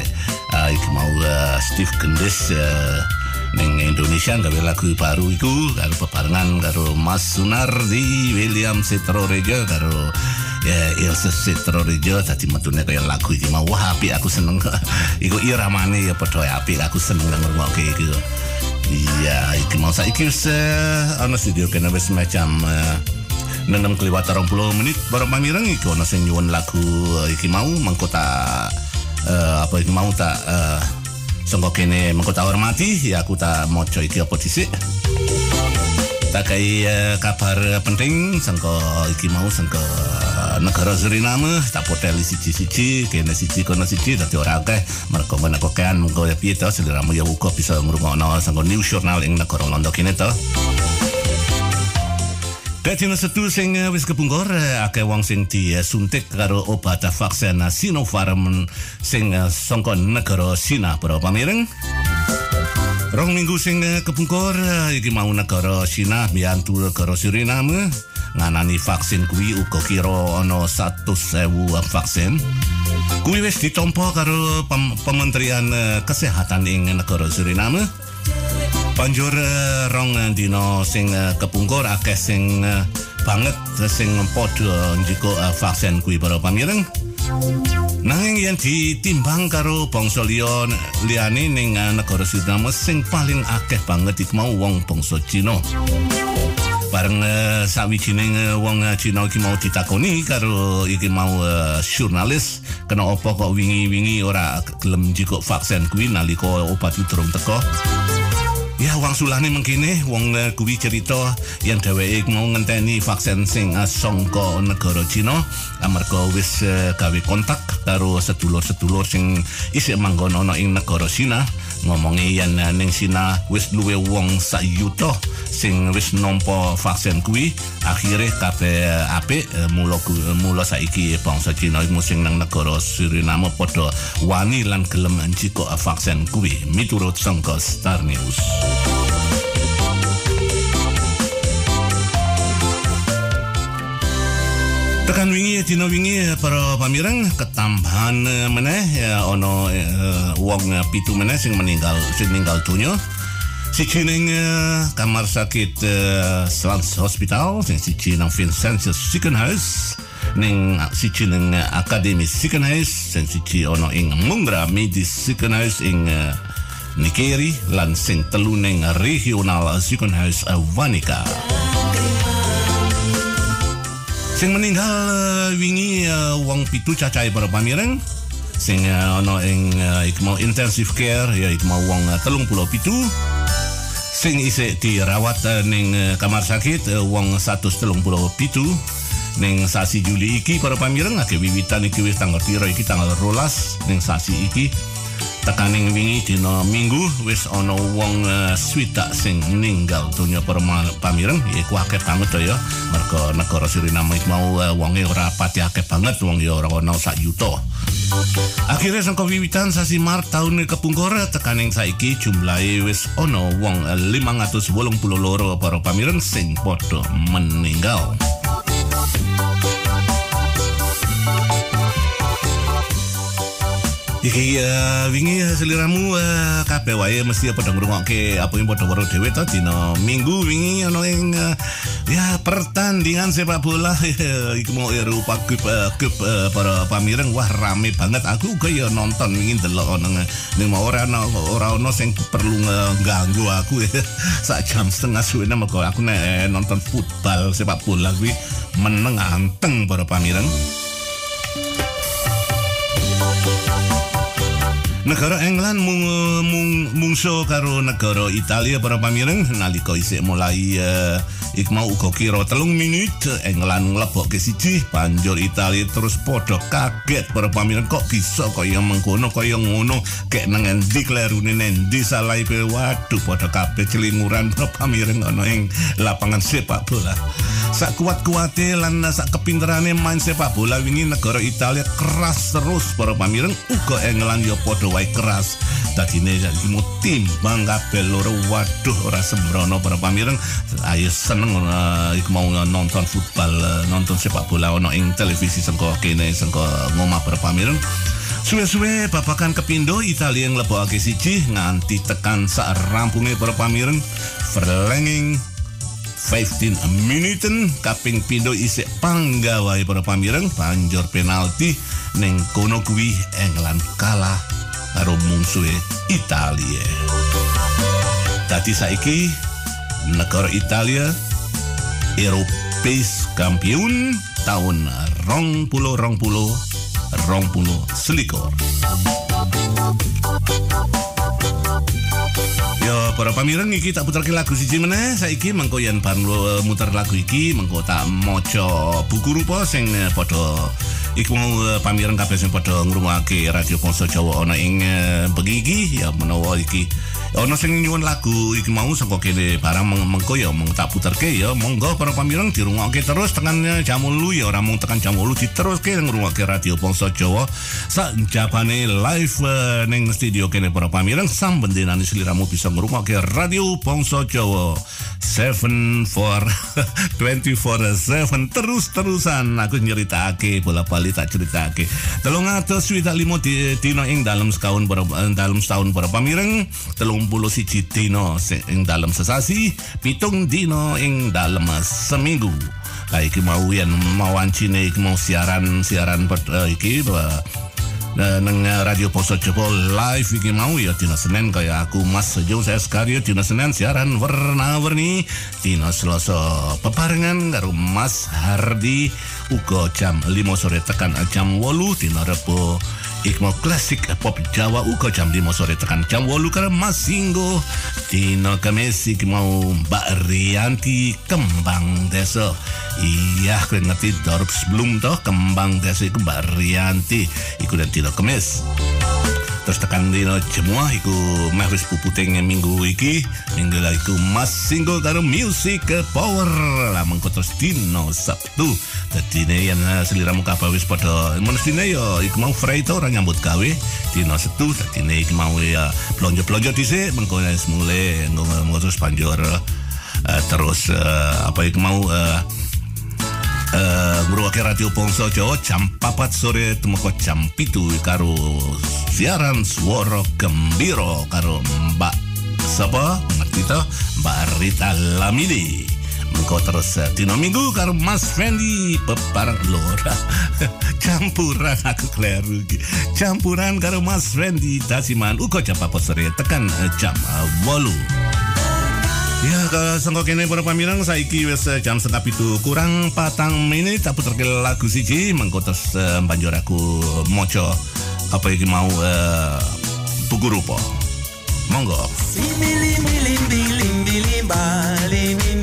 uh, iki mau uh, Steve Gendis uh, ning Indonesia gawe lagu baru iku karo bebarengan karo Mas Sunardi William Setro Rejo karo ya Ilse Setro Rejo tadi metune kaya lagu iki mau. Wah apik aku seneng. Iku iramane ya padha apik aku seneng ngrungokke iki Iya, iki mau saiki ana studio kena wis macam uh, nenem kliwat 20 menit baru pamireng iki ana sing nyuwun lagu uh, iki mau mengko tak uh, apa iki mau tak uh, sangka kene mengko tak hormati. Ya aku tak maca iki apa dhisik. Tak kabar penting sangka iki mau sangka negara Suriname tak poteli siji-siji kene siji kono siji dadi ora akeh. Mergo menak kokean mengko ya piye to seliramu ya uga bisa ngrungokno sangka news journal ing negara Londo kene to. Dadi setu sing wis kepungkur eh, akeh wong sing disuntik karo obat vaksin Sinopharm sing eh, sangka negara Cina para pamireng. Rong minggu sing eh, kepungkur eh, iki mau negara Cina biantu negara Suriname nganani vaksin kuwi uga kira ana 100.000 vaksin. Kuwi wis ditampa karo pem- Pementerian eh, Kesehatan ing negara Suriname. Banjur eh, rong dino sing eh, kepungkur akeh sing banget sing padha njiko vaksin kuwi para pamireng. Nanging yen ditimbang karo bangsa liya liyane ning negara Suriname sing paling akeh banget iku mau wong bangsa Cina. Bareng uh, sawijining uh, wong Cina iki mau ditakoni karo iki mau uh, jurnalis kena apa kok wingi-wingi ora gelem njikuk vaksin kuwi nalika obat durung teko. Ya wong sulane mengkene wong uh, kuwi cerita yang dheweke mau ngenteni vaksin sing sangka negara Cina amarga wis uh, gawe kontak karo sedulur-sedulur sing isih manggon ana ing negara Cina ngomongi yen uh, ning Cina wis luwe wong sak yuta sing wis nampa vaksin kuwi akhire kabeh apik mula mula saiki bangsa Cina sing nang negara Suriname padha wani lan gelem njikuk uh, vaksin kuwi miturut sangka Star News. Tekan wingi dina wingi para pamireng ketambahan eh, meneh ya ono eh, wong eh, pitu meneh sing meninggal sing meninggal donya. Siji ning eh, kamar sakit uh, Slans Hospital, sing siji nang Vincentius Ziekenhuis, ning siji ning Akademi Ziekenhuis, sing siji ono ing Mungra Medis Ziekenhuis ing eh, Nikeri lan sing telu ning Regional eh, Wanika. Sing meninggal eh, wingi eh, wong pitu cacahe para pamireng. Sing eh, ana ing uh, iku mau intensive care ya iku mau wong uh, 37 sing isih dirawat ning kamar sakit wong 137 ning sasi Juli iki para pamireng akeh wiwitan iki wis tanggal piro iki tanggal 12 ning sasi iki tekaning wingi dina minggu wis ana wong uh, swidak sing ninggal donya pamireng iku akeh banget ya mergo negara Suriname mau uh, wonge ora pati akeh banget wong ya ora ana sak yuta Akhirnya sangka wiwitan sasi Maret tahun kepungkur tekaning saiki jumlahe wis ana wong eh, 582 para pamireng sing padha meninggal. Iki uh, wingi seliramu uh, kabeh wae mesti padha ngrungokke apa yang padha weruh dhewe to dina? Minggu wingi ana ing uh, ya pertandingan sepak bola. Iku mau Eropa Cup Cup uh, para pamireng. Wah rame banget. Aku uga ya nonton wingi delok ana ning mau ora ana ora ana sing perlu nganggu aku ya. Sak jam setengah suwene mergo aku nek nonton football sepak bola kuwi meneng anteng para pamireng Negara England mung, mung mungso karo negara Italia para pamireng. Nalika isih mulai uh, ik mau uga kira telung menit England nglebokke siji banjur Italia terus padha kaget para pamireng. Kok bisa kaya mengkono kaya ngono? Kek nang endi klerune nendi salah kowe waduh padha kabeh celinguran para pamireng ana ing lapangan sepak bola. Sak kuat-kuate lan sak kepinterane main sepak bola wingi negara Italia keras terus para pamireng. Uga England ya padha wae keras. Dadi ne iki mau timbang kabeh loro waduh ora sembrono para pamireng. Ayo seneng iku mau nonton futbal, eh, nonton sepak bola ono ing televisi sengko kene sengko ngomah para pamireng. Suwe-suwe babakan kepindo Italia yang lebokake siji nganti tekan sak rampunge para pamireng Verlenging 15 minuten kaping pindo isik panggawai para pamireng banjur penalti ning kono kuwi England kalah karo mungsuhe Italia. Dadi saiki negara Italia Europees kampiun tahun rong puluh rong puluh rong puluh selikur. Yo para pamireng iki tak puterke lagu siji meneh saiki mengko yen ban lo- muter lagu iki mengko tak maca buku rupa sing eh, padha iku mau eh, pamireng kabeh sing padha ngrungokake radio Ponso Jawa. Ana ing eh, bengi iki? Ya menawa iki. Ana sing nyuwun lagu iki mau saka kene barang meng- mengko ya mung tak puterke ya. Monggo para pamireng dirungokke terus tekan eh, jam 8 ya. Ora mung tekan jam 8 diteruske ngrungokke radio Ponso Jawa. Sak jabane live eh, ning studio kene para pamireng sambendenane sliramu bisa ngrungokke radio Ponso Jawa. 7 for 24/7 terus-terusan aku nyeritake bola-bali tak ceritake. Telung atus swidak limo di, dino ing dalam setahun para dalam setahun para pamireng, telung puluh siji dino ing dalam sesasi, pitung dino ing dalam seminggu. Lah iki mau yen mau wancine iki mau siaran siaran eh, iki bah, Nah, nang eh, Radio Poso Jopo live iki mau ya dina Senin kaya aku Mas Sejo saya Skario dina Senin siaran warna-warni. Dina Selasa peparengan karo Mas Hardi uga jam 5 sore tekan jam 8 dina Rebo Ikmo klasik pop Jawa uga jam 5 sore tekan jam 8 karo Mas Singgo. Dina Kamis iki mau Mbak Rianti Kembang Desa. Iya, aku ngerti dorp sebelum toh kembang desa iku Mbak Rianti. Iku dan dina Kemis. Terus tekan dina Jemuah iku meh wis puputing minggu iki. Minggu lah iku Mas Single karo Music Power. Lah terus dina Sabtu. Dadi ne yen eh, seliramu kabeh wis padha mestine ya iku mau Freito ora nyambut gawe dina Sabtu dadi ne iki mau ya blonjo-blonjo dhisik mengko wis mulai ngomong terus banjur eh, terus eh, apa iku mau Eh, ngrungokne radio Pongso Jawa jam 4 sore temeko jam pitu karo siaran suara gembira karo Mbak sapa ngerti Mbak Rita Lamidi Eh, dino minggu karo Mas Fendi peparang lora. Campuran aku kleru campuran karo Mas Fendi Dasiman uga jam 4 sore? Tekan eh, jam 8 Ya, ke sangka kene para pamirang saiki wis eh, jam setengah pitu. Kurang patang menit tak puterke lagu siji. Mengko terus eh, banjur aku maca apa iki mau eh, buku rupa. Monggo. The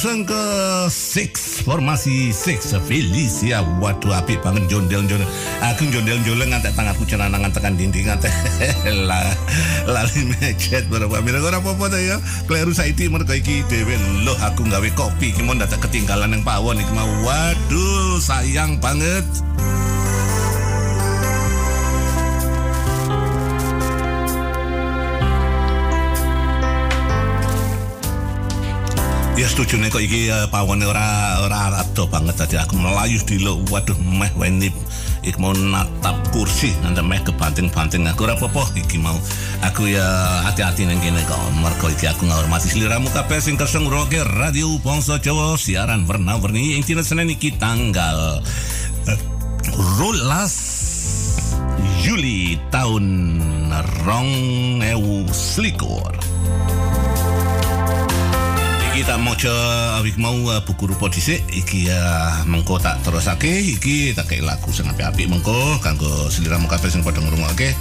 sang ke six formasi six. Felicia waduh api banget jondel jondel aku jondel jondel ngantek tanganku cenanangan tekan dinding ngantek la lali mecet para pamirang ora apa-apa ta ya. Kleru saiki mergo iki dhewe. Loh aku gawe kopi iki mau dadak ketinggalan yang pawon iki mau. Waduh sayang banget Ya setuju nih kok iki uh, pawone ora ora rado banget. Tadi aku melayu di waduh meh weni ik mau natap kursi nanti meh kebanting-banting. Aku ora apa-apa iki mau. Aku ya hati-hati nang kene kok. Mergo iki aku ngormati seliramu kabeh sing kersa ngrungokke radio Bangsa Jawa siaran warna-warni ing dina Senin iki tanggal eh, rolas Juli tahun rong ewu selikur. Tak mau awik mau uh, buku rupa dhisik iki uh, mengko tak terusake iki tak kei lagu sing apik-apik mengko kanggo sliramu kabeh sing padha ngrungokke.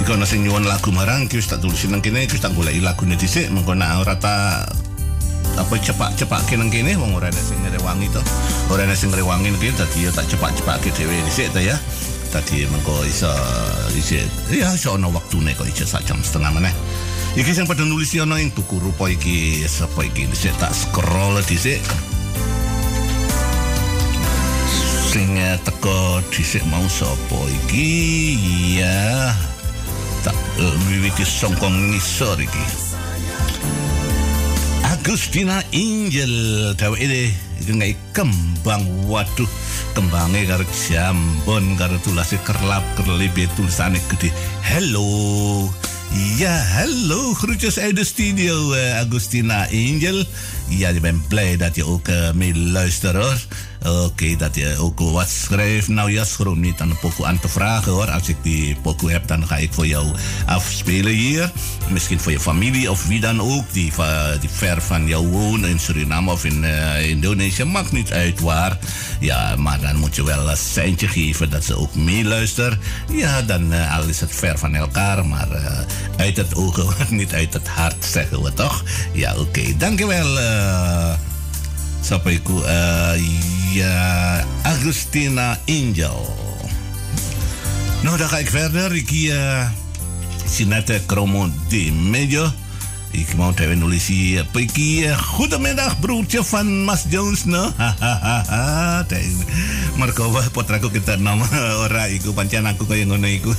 Iku ana sing nyuwun lagu marang iki wis tak tulisin nang kene iki tak goleki lagune dhisik mengko nek ora tak apa cepak-cepak nang kene wong ora ada sing ngrewangi to. Ora ada sing ngrewangi nang kene dadi ya tak cepak-cepake dhewe dhisik ta ya. Tadi mengko iso iso ya iso ana waktune kok iso sak jam setengah meneh. Iki sing pada nulis ana ing buku rupa iki sapa iki? Dhisik tak scroll dhisik. Sing eh, teko dhisik mau sapa iki? Ya tak eh, wiwiti songkong ngisor iki. Agustina Angel dheweke iki ngai kembang. Waduh kembange karo jambon karo tulase kerlap kerlibe tulisane gede hello Ja, hallo, groetjes uit de studio, eh, Agustina Angel. Ja, ik ben blij dat je ook eh, meeluistert hoor. Oké, dat je ook wat schrijft. Nou ja, schroom niet aan de pokoe aan te vragen hoor. Als ik die pokoe heb, dan ga ik voor jou afspelen hier. Misschien voor je familie of wie dan ook die, die ver van jou woont in Suriname of in eh, Indonesië. Maakt niet uit waar. Ja, maar dan moet je wel een seintje geven dat ze ook meeluisteren. Ja, dan al is het ver van elkaar, maar eh, uit het ogen, niet uit het hart, zeggen we toch? Ja, oké. Dankjewel. eh Siapa iku? Eh, ja, Agustina Angel. Nou, dan ga ik verder. Ik uh, Sinette Kromo de Medio. Ik moet even iki? Eh, Goedemiddag, broertje van Mas Jones, no? Hahaha. Mergo wah putraku kita nama ora iku pancen aku kaya ngono iku.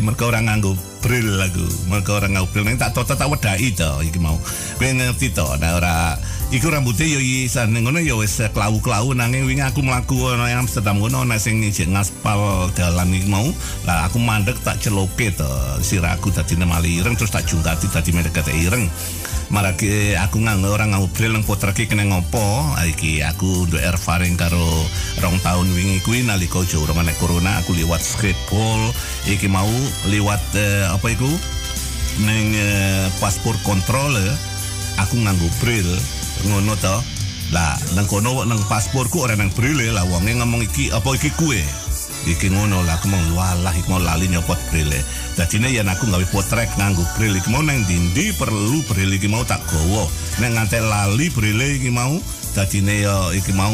Mergo ora nganggo bril aku. Mergo ora nganggo bril. Ning tak toto tak wedaki to iki mau. Kowe ngerti to, nah ora Iku rambutnya yo isan ngono yo wis klau-klau nanging wingi aku mlaku ana ing Amsterdam ngono ana sing isih ngaspal dalan iki mau. Lah aku mandek tak celoke to siraku dadi nemali ireng terus tak jungkati dadi mendeket ireng. Marake aku nganggo orang nganggo bril nang potrake kena ngopo. Ah, Iki aku nduk erfaring karo rong tahun wingi kuwi nalika urung ana corona aku liwat Schiphol iki mau liwat eh, apa iku? Ning eh, paspor kontrol eh, aku nganggo bril ngono to? Lah nang kono nang pasporku ora nang bril lah wonge ngomong iki apa iki kue iki ngono lah aku mau walah iki mau lali nyopot bril dadine yen aku gawe potrek nganggo bril iki mau nang dindi perlu bril iki mau tak gowo. Nek nganti lali bril iki mau dadine ya iki mau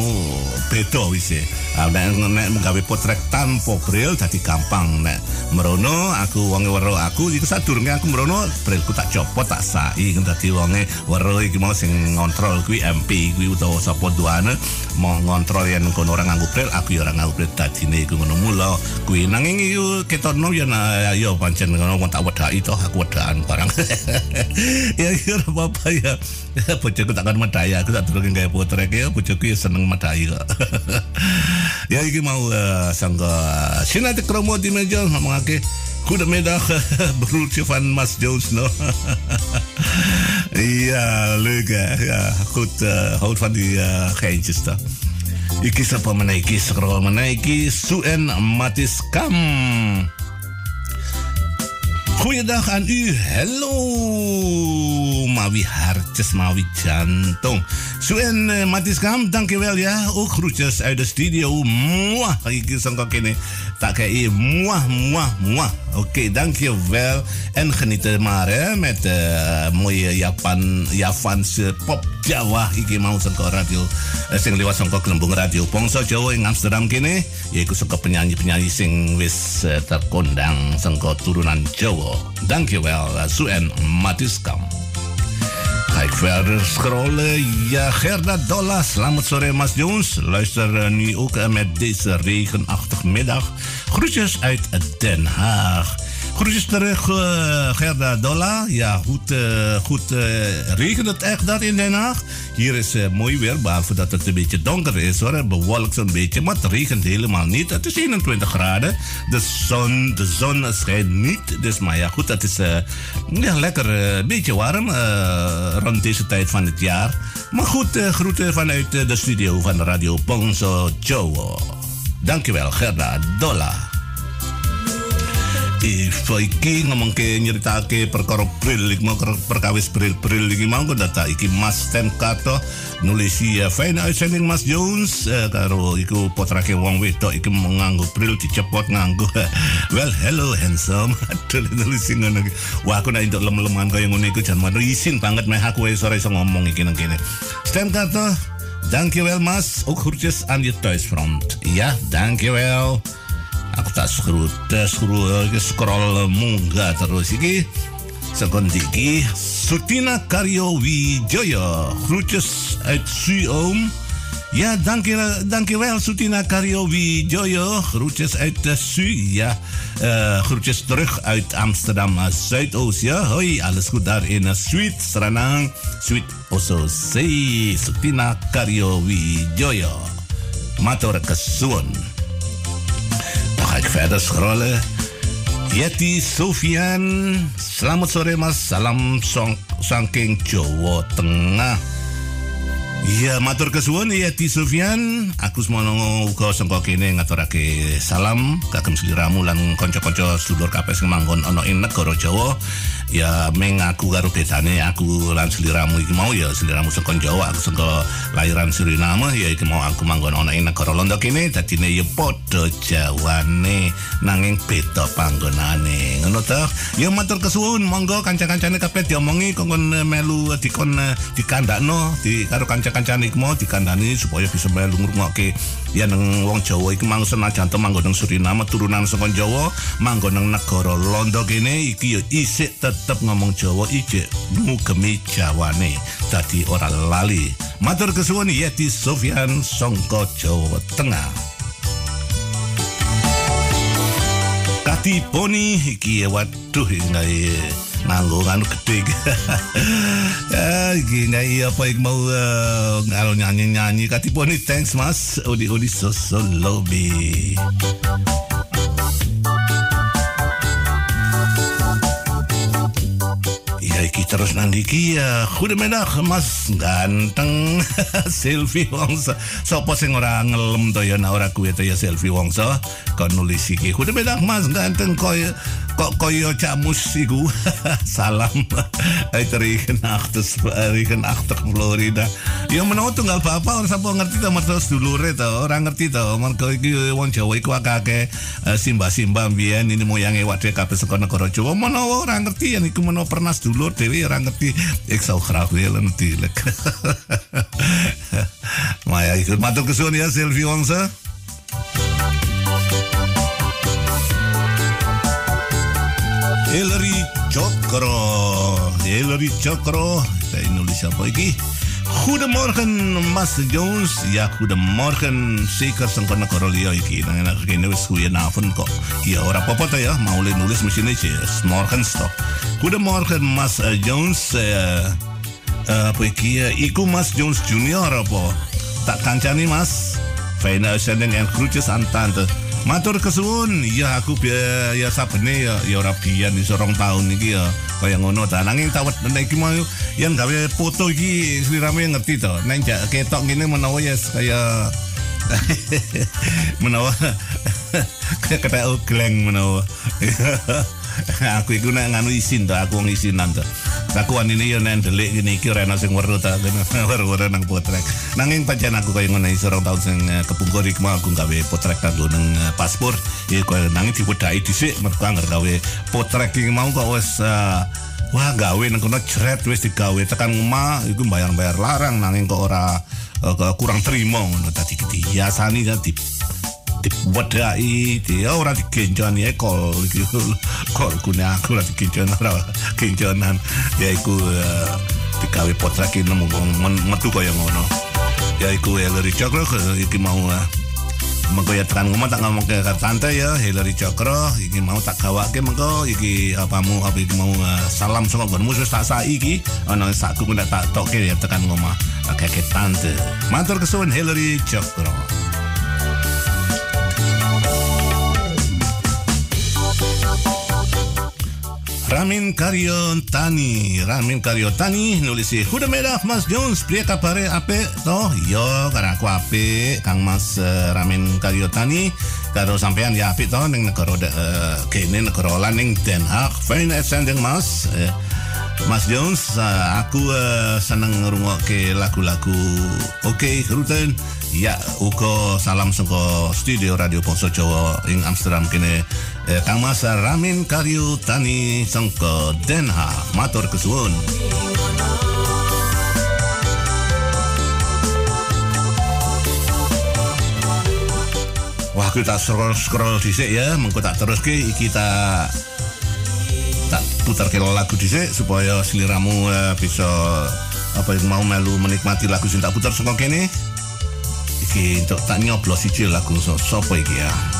beda wis e. Ah, nek nek menggawe potret tanpa bril dadi gampang nek. Merono aku wonge weruh aku iku sadurunge aku merono brilku tak copot tak sai. Dadi wonge weruh iki mau sing ngontrol kuwi MP kuwi utawa sapa duane mau ngontrol yen kono ora nganggo bril aku ya ora nganggo bril dadine iku ngono mula. Kuwi nanging iku ketokno ya na- ya pancen ngono tak wedaki toh aku wedakan barang. Ya ora apa-apa ya. Bojoku takkan medaya aku tak durung gawe potret ya bojoku ya seneng medai kok ya iki mau uh, sangka Sinati Kromo di meja ngomongake Goedemiddag, broertje van Mas Jones. No? ja, leuk hè. Ja, goed. Uh, houd van die uh, geintjes toch. Iki sapa meneh iki scroll meneh iki Suen Matis Kam. Goeiedag aan u. Hallo. Mawi hartjes, mawi jantung. Suen uh, Matis Kam, dankjewel ja. Ook groetjes uit de studio. Mwah. Iki sangka kene tak kei mwah, mwah, mwah. Oké, dankjewel. En geniet er maar hè, met uh, mooie Japan, Japanse pop Jawa. Iki mau sangka radio. eh, Sing lewat sangka gelembung radio Pongso Jawa ing Amsterdam kene. Yaiku sangka penyanyi-penyanyi sing wis eh, terkondang sangka turunan Jawa. Uh, Suen Matiskam. Ga ik verder scrollen. Ja, Gerda Dolla. Selamat sore. Luister eh, nu ook eh, met deze regenachtige middag. Groetjes uit Den Haag. Groetjes terug, eh, Gerda Dolla. Ja, goed, eh, goed eh, regent het echt daar in Den Haag? Hier is mooi weer, behalve dat het een beetje donker is hoor. Bewolkt zo'n beetje, maar het regent helemaal niet. Het is 21 graden. De zon, de zon schijnt niet. Dus maar ja, goed, het is lekker een beetje warm rond deze tijd van het jaar. Maar goed, groeten vanuit de studio van Radio Pongso Joe. Dankjewel, Gerda Dolla. Ivo iki ngomong ke nyerita ke perkara bril iki mau perkawis bril-bril iki mau kok data iki Mas Tem Kato nulis ya fine uitzending Mas Jones. Eh, karo iku potrake wong wedok iki mau nganggo bril dicepot nganggo. Well hello handsome. Aduh nulis ngono iki. Wah aku nek entuk lem-leman kaya ngono iku jan isin banget meh aku wis ora iso ngomong iki nang kene. Stem Kato Dankjewel Mas, ook groetjes aan je thuisfront. Ja, dankjewel. Aku tak scroll, tak scroll, scroll munggah terus iki. Sekond iki, Sutina Karyo Wijoyo. Groetjes uit Suoom. Ja, dankjewel, dankjewel Sutina Karyo Wijoyo. Groetjes uit de Su. Ja, eh, groetjes terug uit Amsterdam eh, Zuidoost. Ja, hoi, alles goed daar in uh, Sweet Sranang. Sweet Oso Sei. Sutina Karyo Wijoyo. Matur kesuwun. Ga ik verder scrollen. Yeti Sofian. Selamat sore mas. Salam song, saking Jawa Tengah. Ya, matur kesuwun Yeti Sofian. Aku semono uga sangka kene ngaturake salam kagem sliramu lan kanca-kanca sedulur kabeh sing manggon ana ing negara Jawa. Ya meng aku karo bedane aku lan sliramu iki mau ya sliramu saka Jawa, aku saka lahiran Suriname ya iki mau aku manggon ana ing negara Londo kene dadine ya padha Jawane nanging beda panggonane. Ngono toh? Ya matur kesuwun monggo kanca-kancane kabeh diomongi kongkon eh, melu eh, dikon eh, dikandakno di karo kanca-kancane iku mau dikandani supaya bisa melu ngrungokke ya nang wong Jawa iki mang senajan to manggon nang Suriname turunan saka Jawa manggon nang negara Londo kene iki ya isik tetep ngomong Jawa iki ngugemi Jawane dadi ora lali. Matur kesuwun Yeti Sofyan sangka Jawa Tengah. Kati poni iki waduh ngai nganggo nganu gede ya iki ngai apa iki mau uh, ngalo nyanyi-nyanyi kati poni thanks mas odi odi so so lobby. Terus nanti iki ya Goedemiddag Mas ganteng. Selfie Wongso. Sopo sing ora ngelem to ya nah ora kuwi to ya selfie Wongso kon nulis iki? Goedemiddag Mas ganteng koyo kok koyo camus iku? Salam. Uit regenachtig regenachtig Florida. Ya menawa tunggal bapak ora sapa ngerti to mertua sedulure to ora ngerti to. Mergo iki wong Jawa iku akeh simba-simba mbiyen ini moyange wadah kabeh saka negara Jawa. Menawa ora ngerti yen iku menawa pernah sedulur dhewe ora ngerti. Ek sou graag willen natuurlijk Baik, matur kesuwun ya Sylvie Wongsa. Hillary Chokro. Hillary Chokro. Saya nulis apa lagi? Goedemorgen, Mas Jones. Ja, goedemorgen. Zeker sang kana korolio iki. Nang enak kene wis goedenavond kok. Ya ora apa-apa ta ya, mau le nulis mesin aja. Morgen stop. Goedemorgen, Mas eh, Jones. Eh, eh, apa iki? eh, Iku Mas Jones Junior apa? Tak kancani Mas. Fijne uitzending en groetjes aan tante. Matur kesuwun, ya aku biar ya sabene ya ya ora biyen iso rong tahun iki ya kaya ngono ta. Nanging tawet nek iki mau yang gawe foto iki sliramu yang ngerti to. Nek jak ketok ngene menawa ya kaya menawa kaya kata gleng menawa. aku iku nek nganu isin to, aku wong isinan to. Aku wan ini ya nek delik gini iki ora ana sing weruh ta, weruh nang potrek. Nanging pancen aku kaya ngono iso rong taun sing eh, kepungkur iki mau aku gawe potrek kanggo nang eh, paspor. Ya kaya nanging diwedaki dhisik mergo anggar gawe potrek iki mau kok wis eh, Wah gawe nang kono jret wis digawe tekan omah iku bayar-bayar larang nanging kok ora kurang terima ngono tadi dihiasani kan di diwadai dia ora digenjoni e kol iki kol kune aku ora digenjon ora genjonan ya iku eh, digawe potrak iki nemu metu kaya ngono. Ya iku Hillary Cokro iki mau eh, mengko ya tekan ngomong tak ngomong ke tante ya Hillary Cokro iki mau tak gawake mengko iki apamu apa iki mau eh, salam saka nggonmu wis tak sai iki ana sakku ndak tak toke ya tekan ngomong ke tante. Matur kesuwun Hillary Cokro Ramin Karyotani Ramin Karyotani nulis Goedemiddag Mas Jones Pria kapare ape toh Yo karena aku ape Kang Mas eh, Ramin Karyotani Karo sampean ya ape toh Neng negara uh, Kene lan ning Den Haag Fine uitzending Mas Eh, Mas Jones, uh, aku uh, seneng ngrungokke lagu-lagu Oke, Ruten. Ya, uga salam saka studio Radio Poso Jawa ing Amsterdam kene. Eh, Kang Mas Ramin Karyo Tani saka Den Haag. Matur kesuwun. Wah, aku tak scroll-scroll dhisik ya, mengko tak teruske iki tak tak putar ke lagu dhisik supaya seliramu eh, bisa apa mau melu menikmati lagu sing tak putar saka kene. Iki untuk tak nyoblos siji lagu sopo iki ya.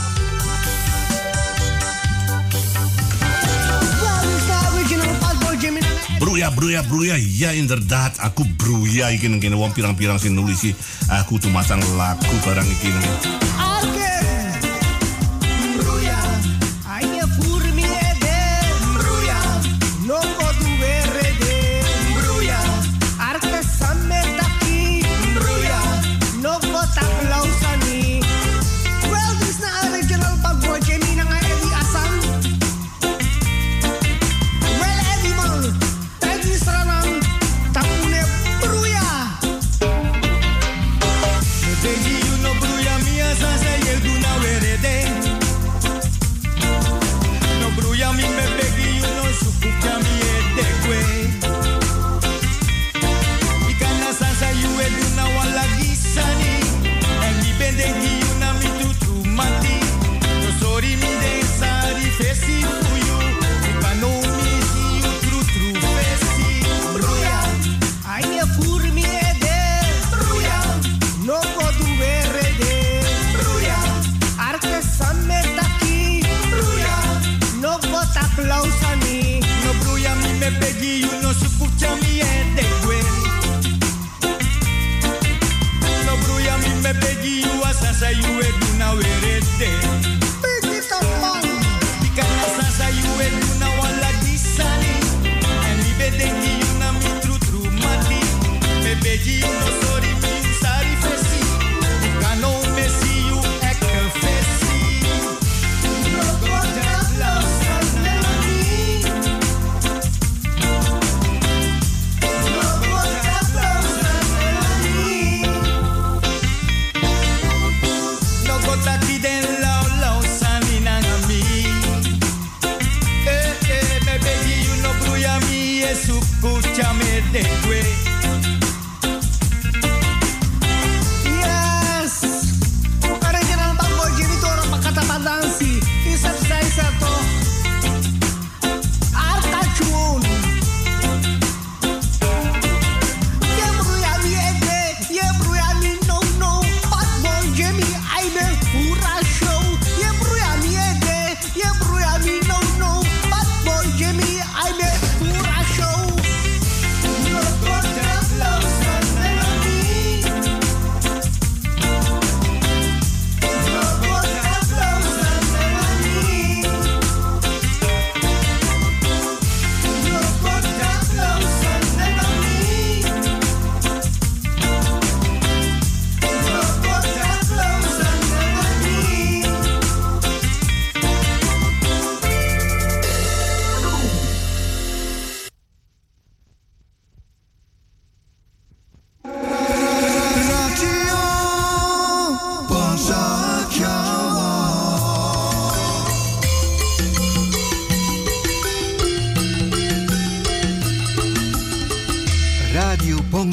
Bruya, bruya, bruya, ya inderdaad, aku bruya iki nang kene wong pirang-pirang sing nulisi aku tuh masang lagu barang iki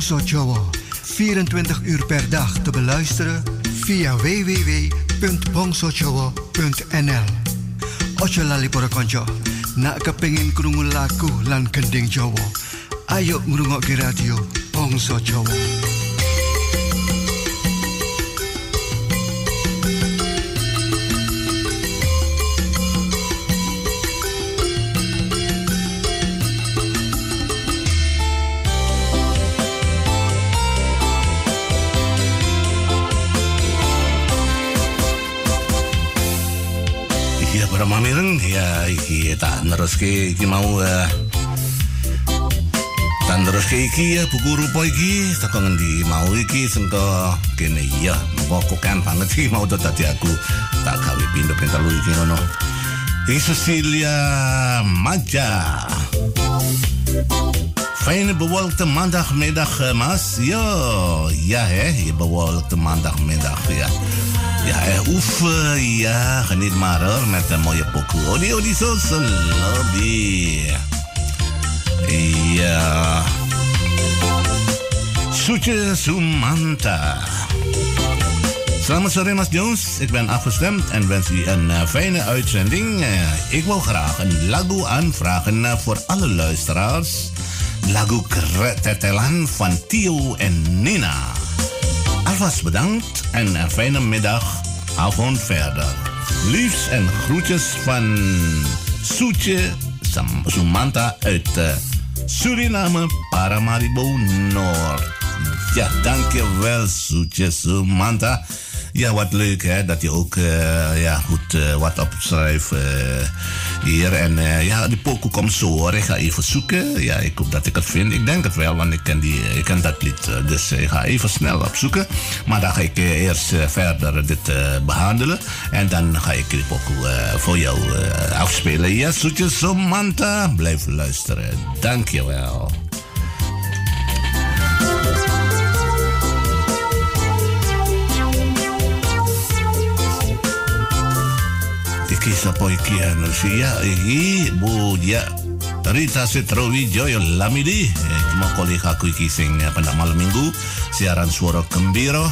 Bongso Jowo. 24 uur per dag te beluisteren via www.bongsojowo.nl Ojo lali para konco, nak kepengin krungu lagu lan gending Jawa. Ayo ngrungokke radio Bongso Jawa. Neruske iki mau eh, tak neruske iki ya buku rupa iki teko ngendi mau iki sengko kene iya mongko kan banget sih mau dadi aku tak gawe pindho ping telu iki ngono Iki Cecilia Maja Fijne bewolkte maandagmiddag, eh, Mas. Ja, ja, hè. Je bewolkte maandagmiddag, ja. Ja, oef, eh, ja. Geniet maar hoor, met een mooie pokoe. Odi, odi, zo, lobby. Ja. Soetje Sumanta. Selamat sore Mas Jones, ik ben afgestemd en wens u een eh, fijne uitzending. Eh, ik wil graag een lagu aanvragen voor alle luisteraars. Lagu Kretetelan van Tio en Nina. Alvast bedankt en een fijne middag, avond verder. Liefs en groetjes van Soetje Sumanta uit eh, Suriname, Paramaribo Noord. Ja, dankjewel Soetje Sumanta. Ja, wat leuk hè, dat je ook eh, ja, goed eh, wat opschrijft hier. En eh, ja, die pokoe komt zo hoor. Ik ga even zoeken. Ja, ik hoop dat ik het vind. Ik denk het wel, want ik ken, die, ik ken dat lied. eh, Dus ik ga even snel opzoeken. Maar dan ga ik eh, eerst eh, verder dit eh, behandelen. En dan ga ik die pokoe eh, voor jou eh, afspelen. Ja, zoetjes Samantha. Blijf luisteren. Dankjewel. Iki sapa iki anu sia iki Bu ya. Rita Setrowijoyo Lamidi. Eh, Cuma kali aku iki sing eh, pada malam minggu. Siaran suara gembira.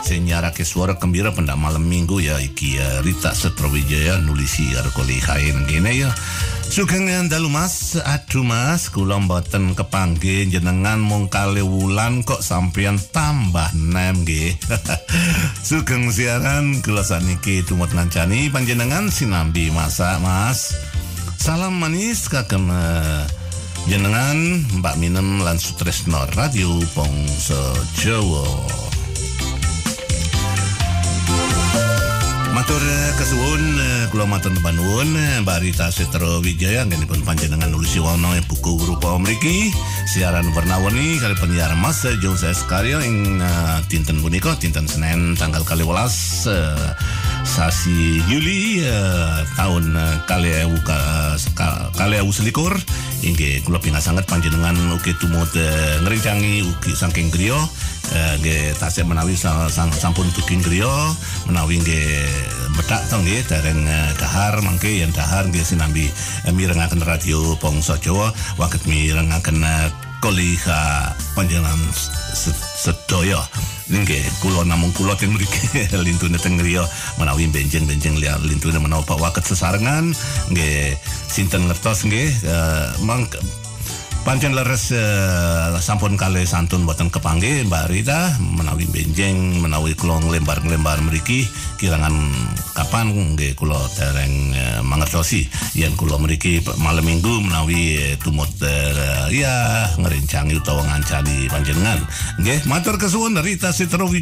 Sing nyarake suara gembira pada malam minggu ya iki ya. Rita Setrowijoyo nulisi karo kali kain gini ya Sugeng dalu mas, aduh mas, kula mboten kepanggih jenengan mung kali wulan kok sampeyan tambah nem nggih. Sugeng siaran kula saniki tumut ngancani panjenengan sinambi masak mas. Salam manis kagem eh, jenengan Mbak Minem lan Sutresno Radio Pongso Jawa. Matur eh, kesuwun eh, kula matur nuwun eh, Mbak Rita Setro Wijaya ngenipun panjenengan nulis wono buku rupa mriki siaran warna-warni kali penyiar Mas eh, Jones S. Karyo ing eh, dinten punika dinten Senin tanggal 12 eh, sasi Juli eh, tahun eh, kali ewu selikur. Inggih kula pingasanget panjenengan ugi tumut ngrencangi ugi saking griya. Eh, nggih tasih menawi sa- sang- sampun dugi griya. Menawi nggih metak to nggih dereng dahar mangke yen dahar nggih sinambi mirengaken radio Bangsa Jawa. Waget mirengaken koliha panjenengan se- sedaya. Nggih kula namung kula teng mriki lintune teng griya menawi benjing-benjing liya lintune menawa waket sesarengan. Nggih sinten ngertos nggih? Mangke Pancen leres eh, sampun kali santun boten kepanggih Mbak Rita menawi benjeng menawi kula nglembar-nglembar mriki kirangan kapan nggih kula dereng eh, mangertosi. Yen kula mriki malam Minggu menawi eh, tumut eh, ya ngrencangi utawa ngancani panjenengan. Nggih matur kesuwun Rita Sitro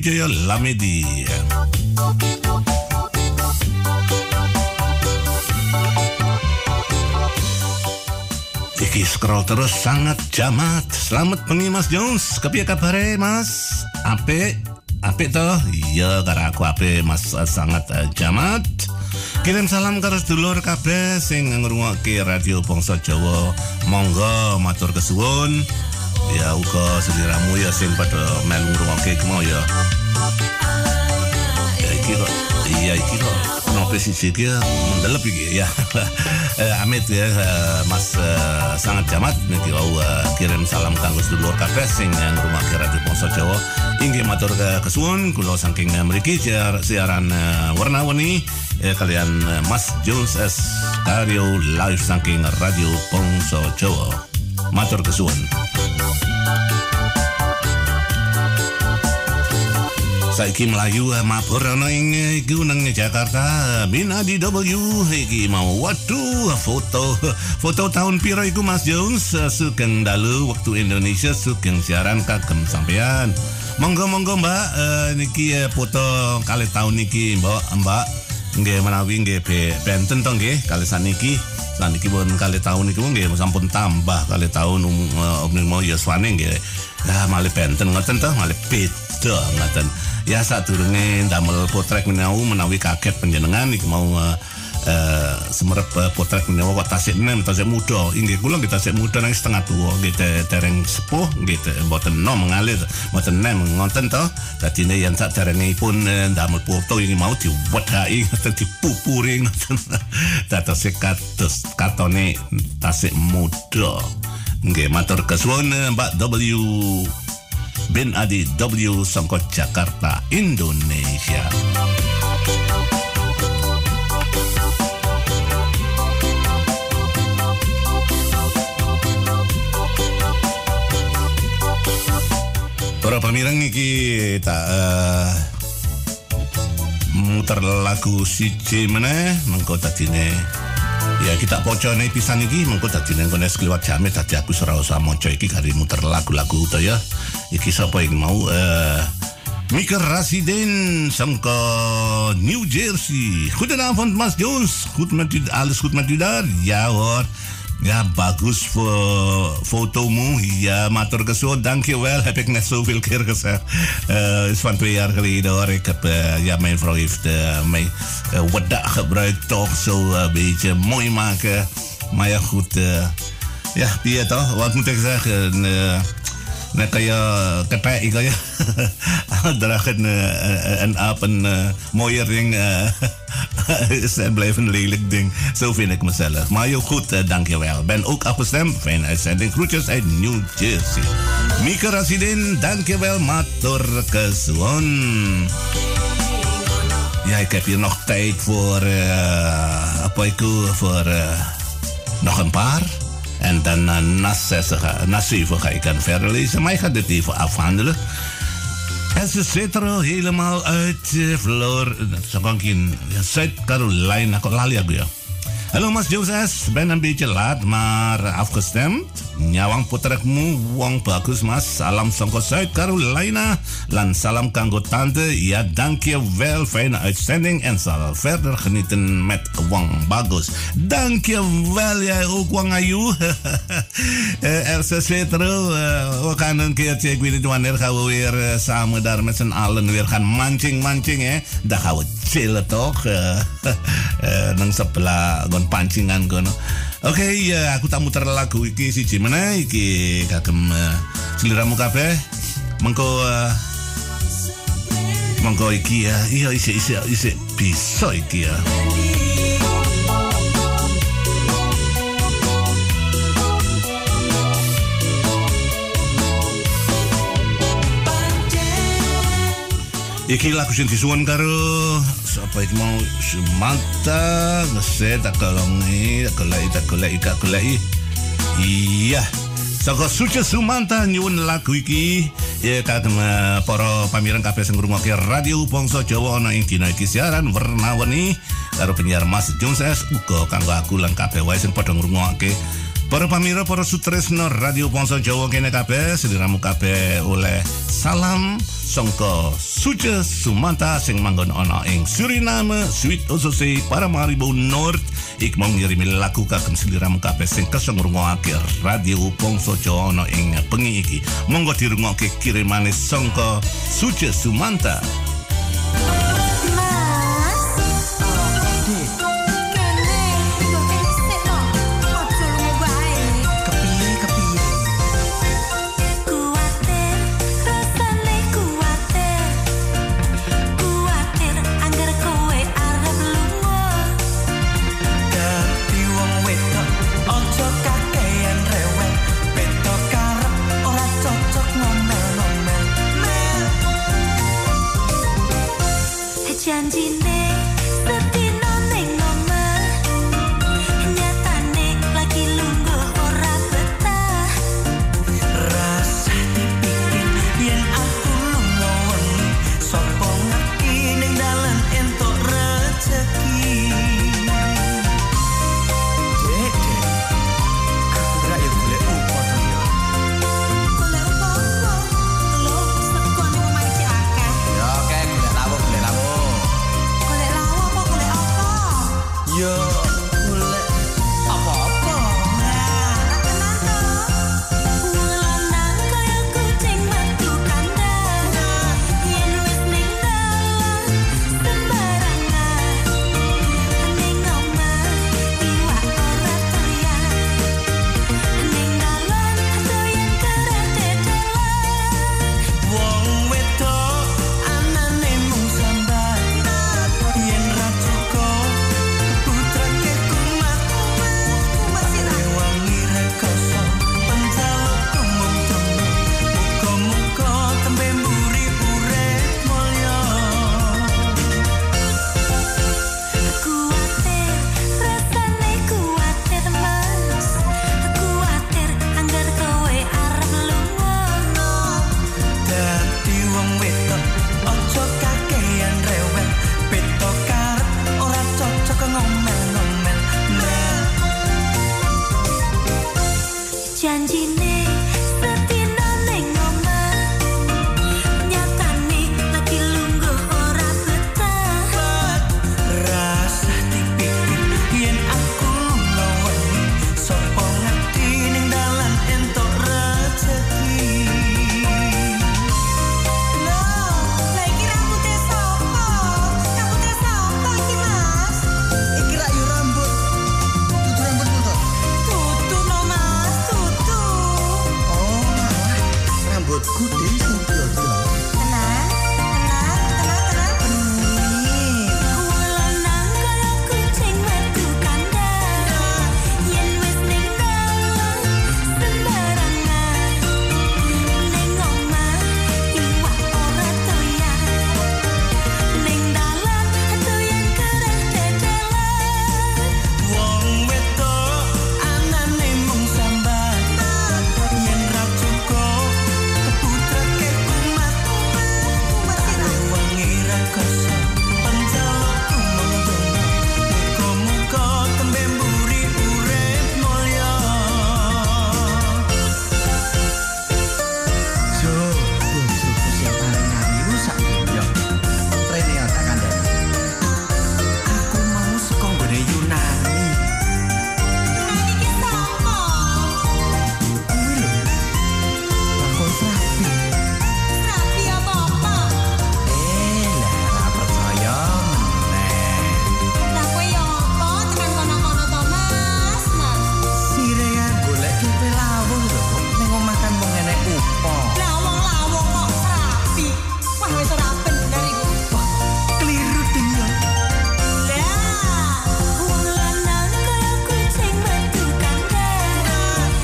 Lamedi Iki scroll terus sangat jamat. Selamat pengi Mas Jones. Kepiye kabare Mas? Ape? Ape toh? Iya karo aku ape Mas sangat eh, jamat. Kirim salam karo sedulur kabeh sing ngrungokke radio Bangsa Jawa. Monggo matur kesuwun. Ya uga seliramu ya sing pada melu ngrungokke mau ya. Iki. Iya iki kok. Siji ki mendelep iki ya. Eh, Amit ya eh, Mas eh, sangat jamat niki wau eh, kirim salam kanggo sedulur kabeh sing ngrungokke Radio Pongso Jawa. Inggih matur ke kesuwun kula saking eh, siar, siaran eh, warna-warni eh, kalian eh, Mas Jules S Karyo live saking Radio Pongso Jawa. Matur kesuwun. Saiki Melayu eh, mabur ana ing eh, iku nang Jakarta. Bina di W iki mau. Waduh foto. Foto tahun piro iku Mas Jones? Eh, sugeng dalu waktu Indonesia sugeng siaran kagem sampean monggo monggo Mbak. Eh, niki eh, foto kali tahun niki Mbak Mbak. Nggih menawi nggih be- benten to nggih kali saniki. Saniki pun kali tahun niku nggih sampun tambah kali tahun um, uh, omni mau yuswane nggih ya malih benten ngoten to malih beda ngoten. Ya sadurunge ndamel potrek menawi menawi kaget panjenengan iki mau uh, eh semerep uh, potrek menawa kok tasik nem tasik muda. Inggih kula nggih tasik muda nang setengah tua nggih te- dereng sepuh nggih te- mboten nom ngalir mboten nem ngonten to dadine yen sak derengipun uh, ndamel foto ini mau diwedhaki ngoten dipupuri ngoten. Dados kados katone tasik muda nggih matur kesuwun Mbak W. Ben Adi W. Songko Jakarta Indonesia. Para pamirang iki tak eh, muter lagu siji meneh mengko dadine ya kita pocone pisan iki mengko dadine engko nek kliwat jame dadi aku ora usah maca iki kari muter lagu-lagu to ya iki sapa yang mau eh Mika Rasiden sangka New Jersey. Goedenavond Mas Jones. Goed met u, alles goed met u daar? Ja hoor. Ja, bagus voor fotomu. Ja, matur geso, dankjewel. Heb ik net zoveel keer gezegd. Eh is van twee jaar geleden hoor. Ik heb, eh, ja, mijn vrouw heeft eh, mij uh, wat dat gebruikt. Toch zo een beetje mooi maken. Maar ja, goed. ja, die toch? Wat moet ik zeggen? Na kaya kata kaya dragen uh, een aap een uh, mooie ring uh, is en blijft een lelijk ding. Zo vind ik mezelf. Maar heel goed, dankjewel. Ben ook afgestemd. Fijne uitzending. Groetjes uit New Jersey. Mika Rasidin, dankjewel. Matur kesuwun. Ja, ik heb hier nog tijd voor, uh, voor uh, nog een paar. En dan uh, na, zes, ga, na zeven ga ik dan verder lezen. Maar ik ga dit even afhandelen. En ze zit er al helemaal uit uh, Flor, in ja, Zuid-Carolina. Kok ya. Halo Mas Joses, ben een beetje laat, maar afgestemd. Nyawang putrekmu, wong bagus mas. Salam songko Zuid-Carolina. Lan salam kanggo tante. Ja, dankjewel. Fijne uitzending en zal verder genieten met wong bagus. Dankjewel, jij ook wong ayu. Eh, Elsa Cetro, eh, we gaan een keertje, ik weet niet wanneer gaan we weer eh, samen daar met z'n allen weer gaan mancing-mancing, hè. Dan gaan we chillen toch? Eh, eh, nang sebelah pancingan kono. Oke, ya aku tak muter lagu iki siji meneh iki kagem uh, seliramu kabeh. Mengko uh, mengko iki ya, iya isi isi isi bisa iki ya. Iki lagu sing disuwun karo kolongi tak goleki tak goleki tak goleki iya. Saka Suci Sumanta nyuwun lagu iki. Ya kagem eh, para pamireng kabeh sing ngrungokke Radio Bangsa Jawa ana ing dina iki. Siaran werna-werni karo penyiar Mas Jones uga kanggo aku lan kabeh wae sing padha ngrungokke Para pamira, para sutresno Radio Bangsa Jawa kene kabeh, sediramu kabeh oleh salam songko Suce Sumanta sing manggon ana ing Suriname, Sweet Osose, Paramaribo North. Ik mau ngirimi lagu kagem sediramu kabeh sing keseng ngrungokake Radio Bangsa Jawa ana ing bengi iki. Monggo dirungokke kirimane songko Suce Sumanta.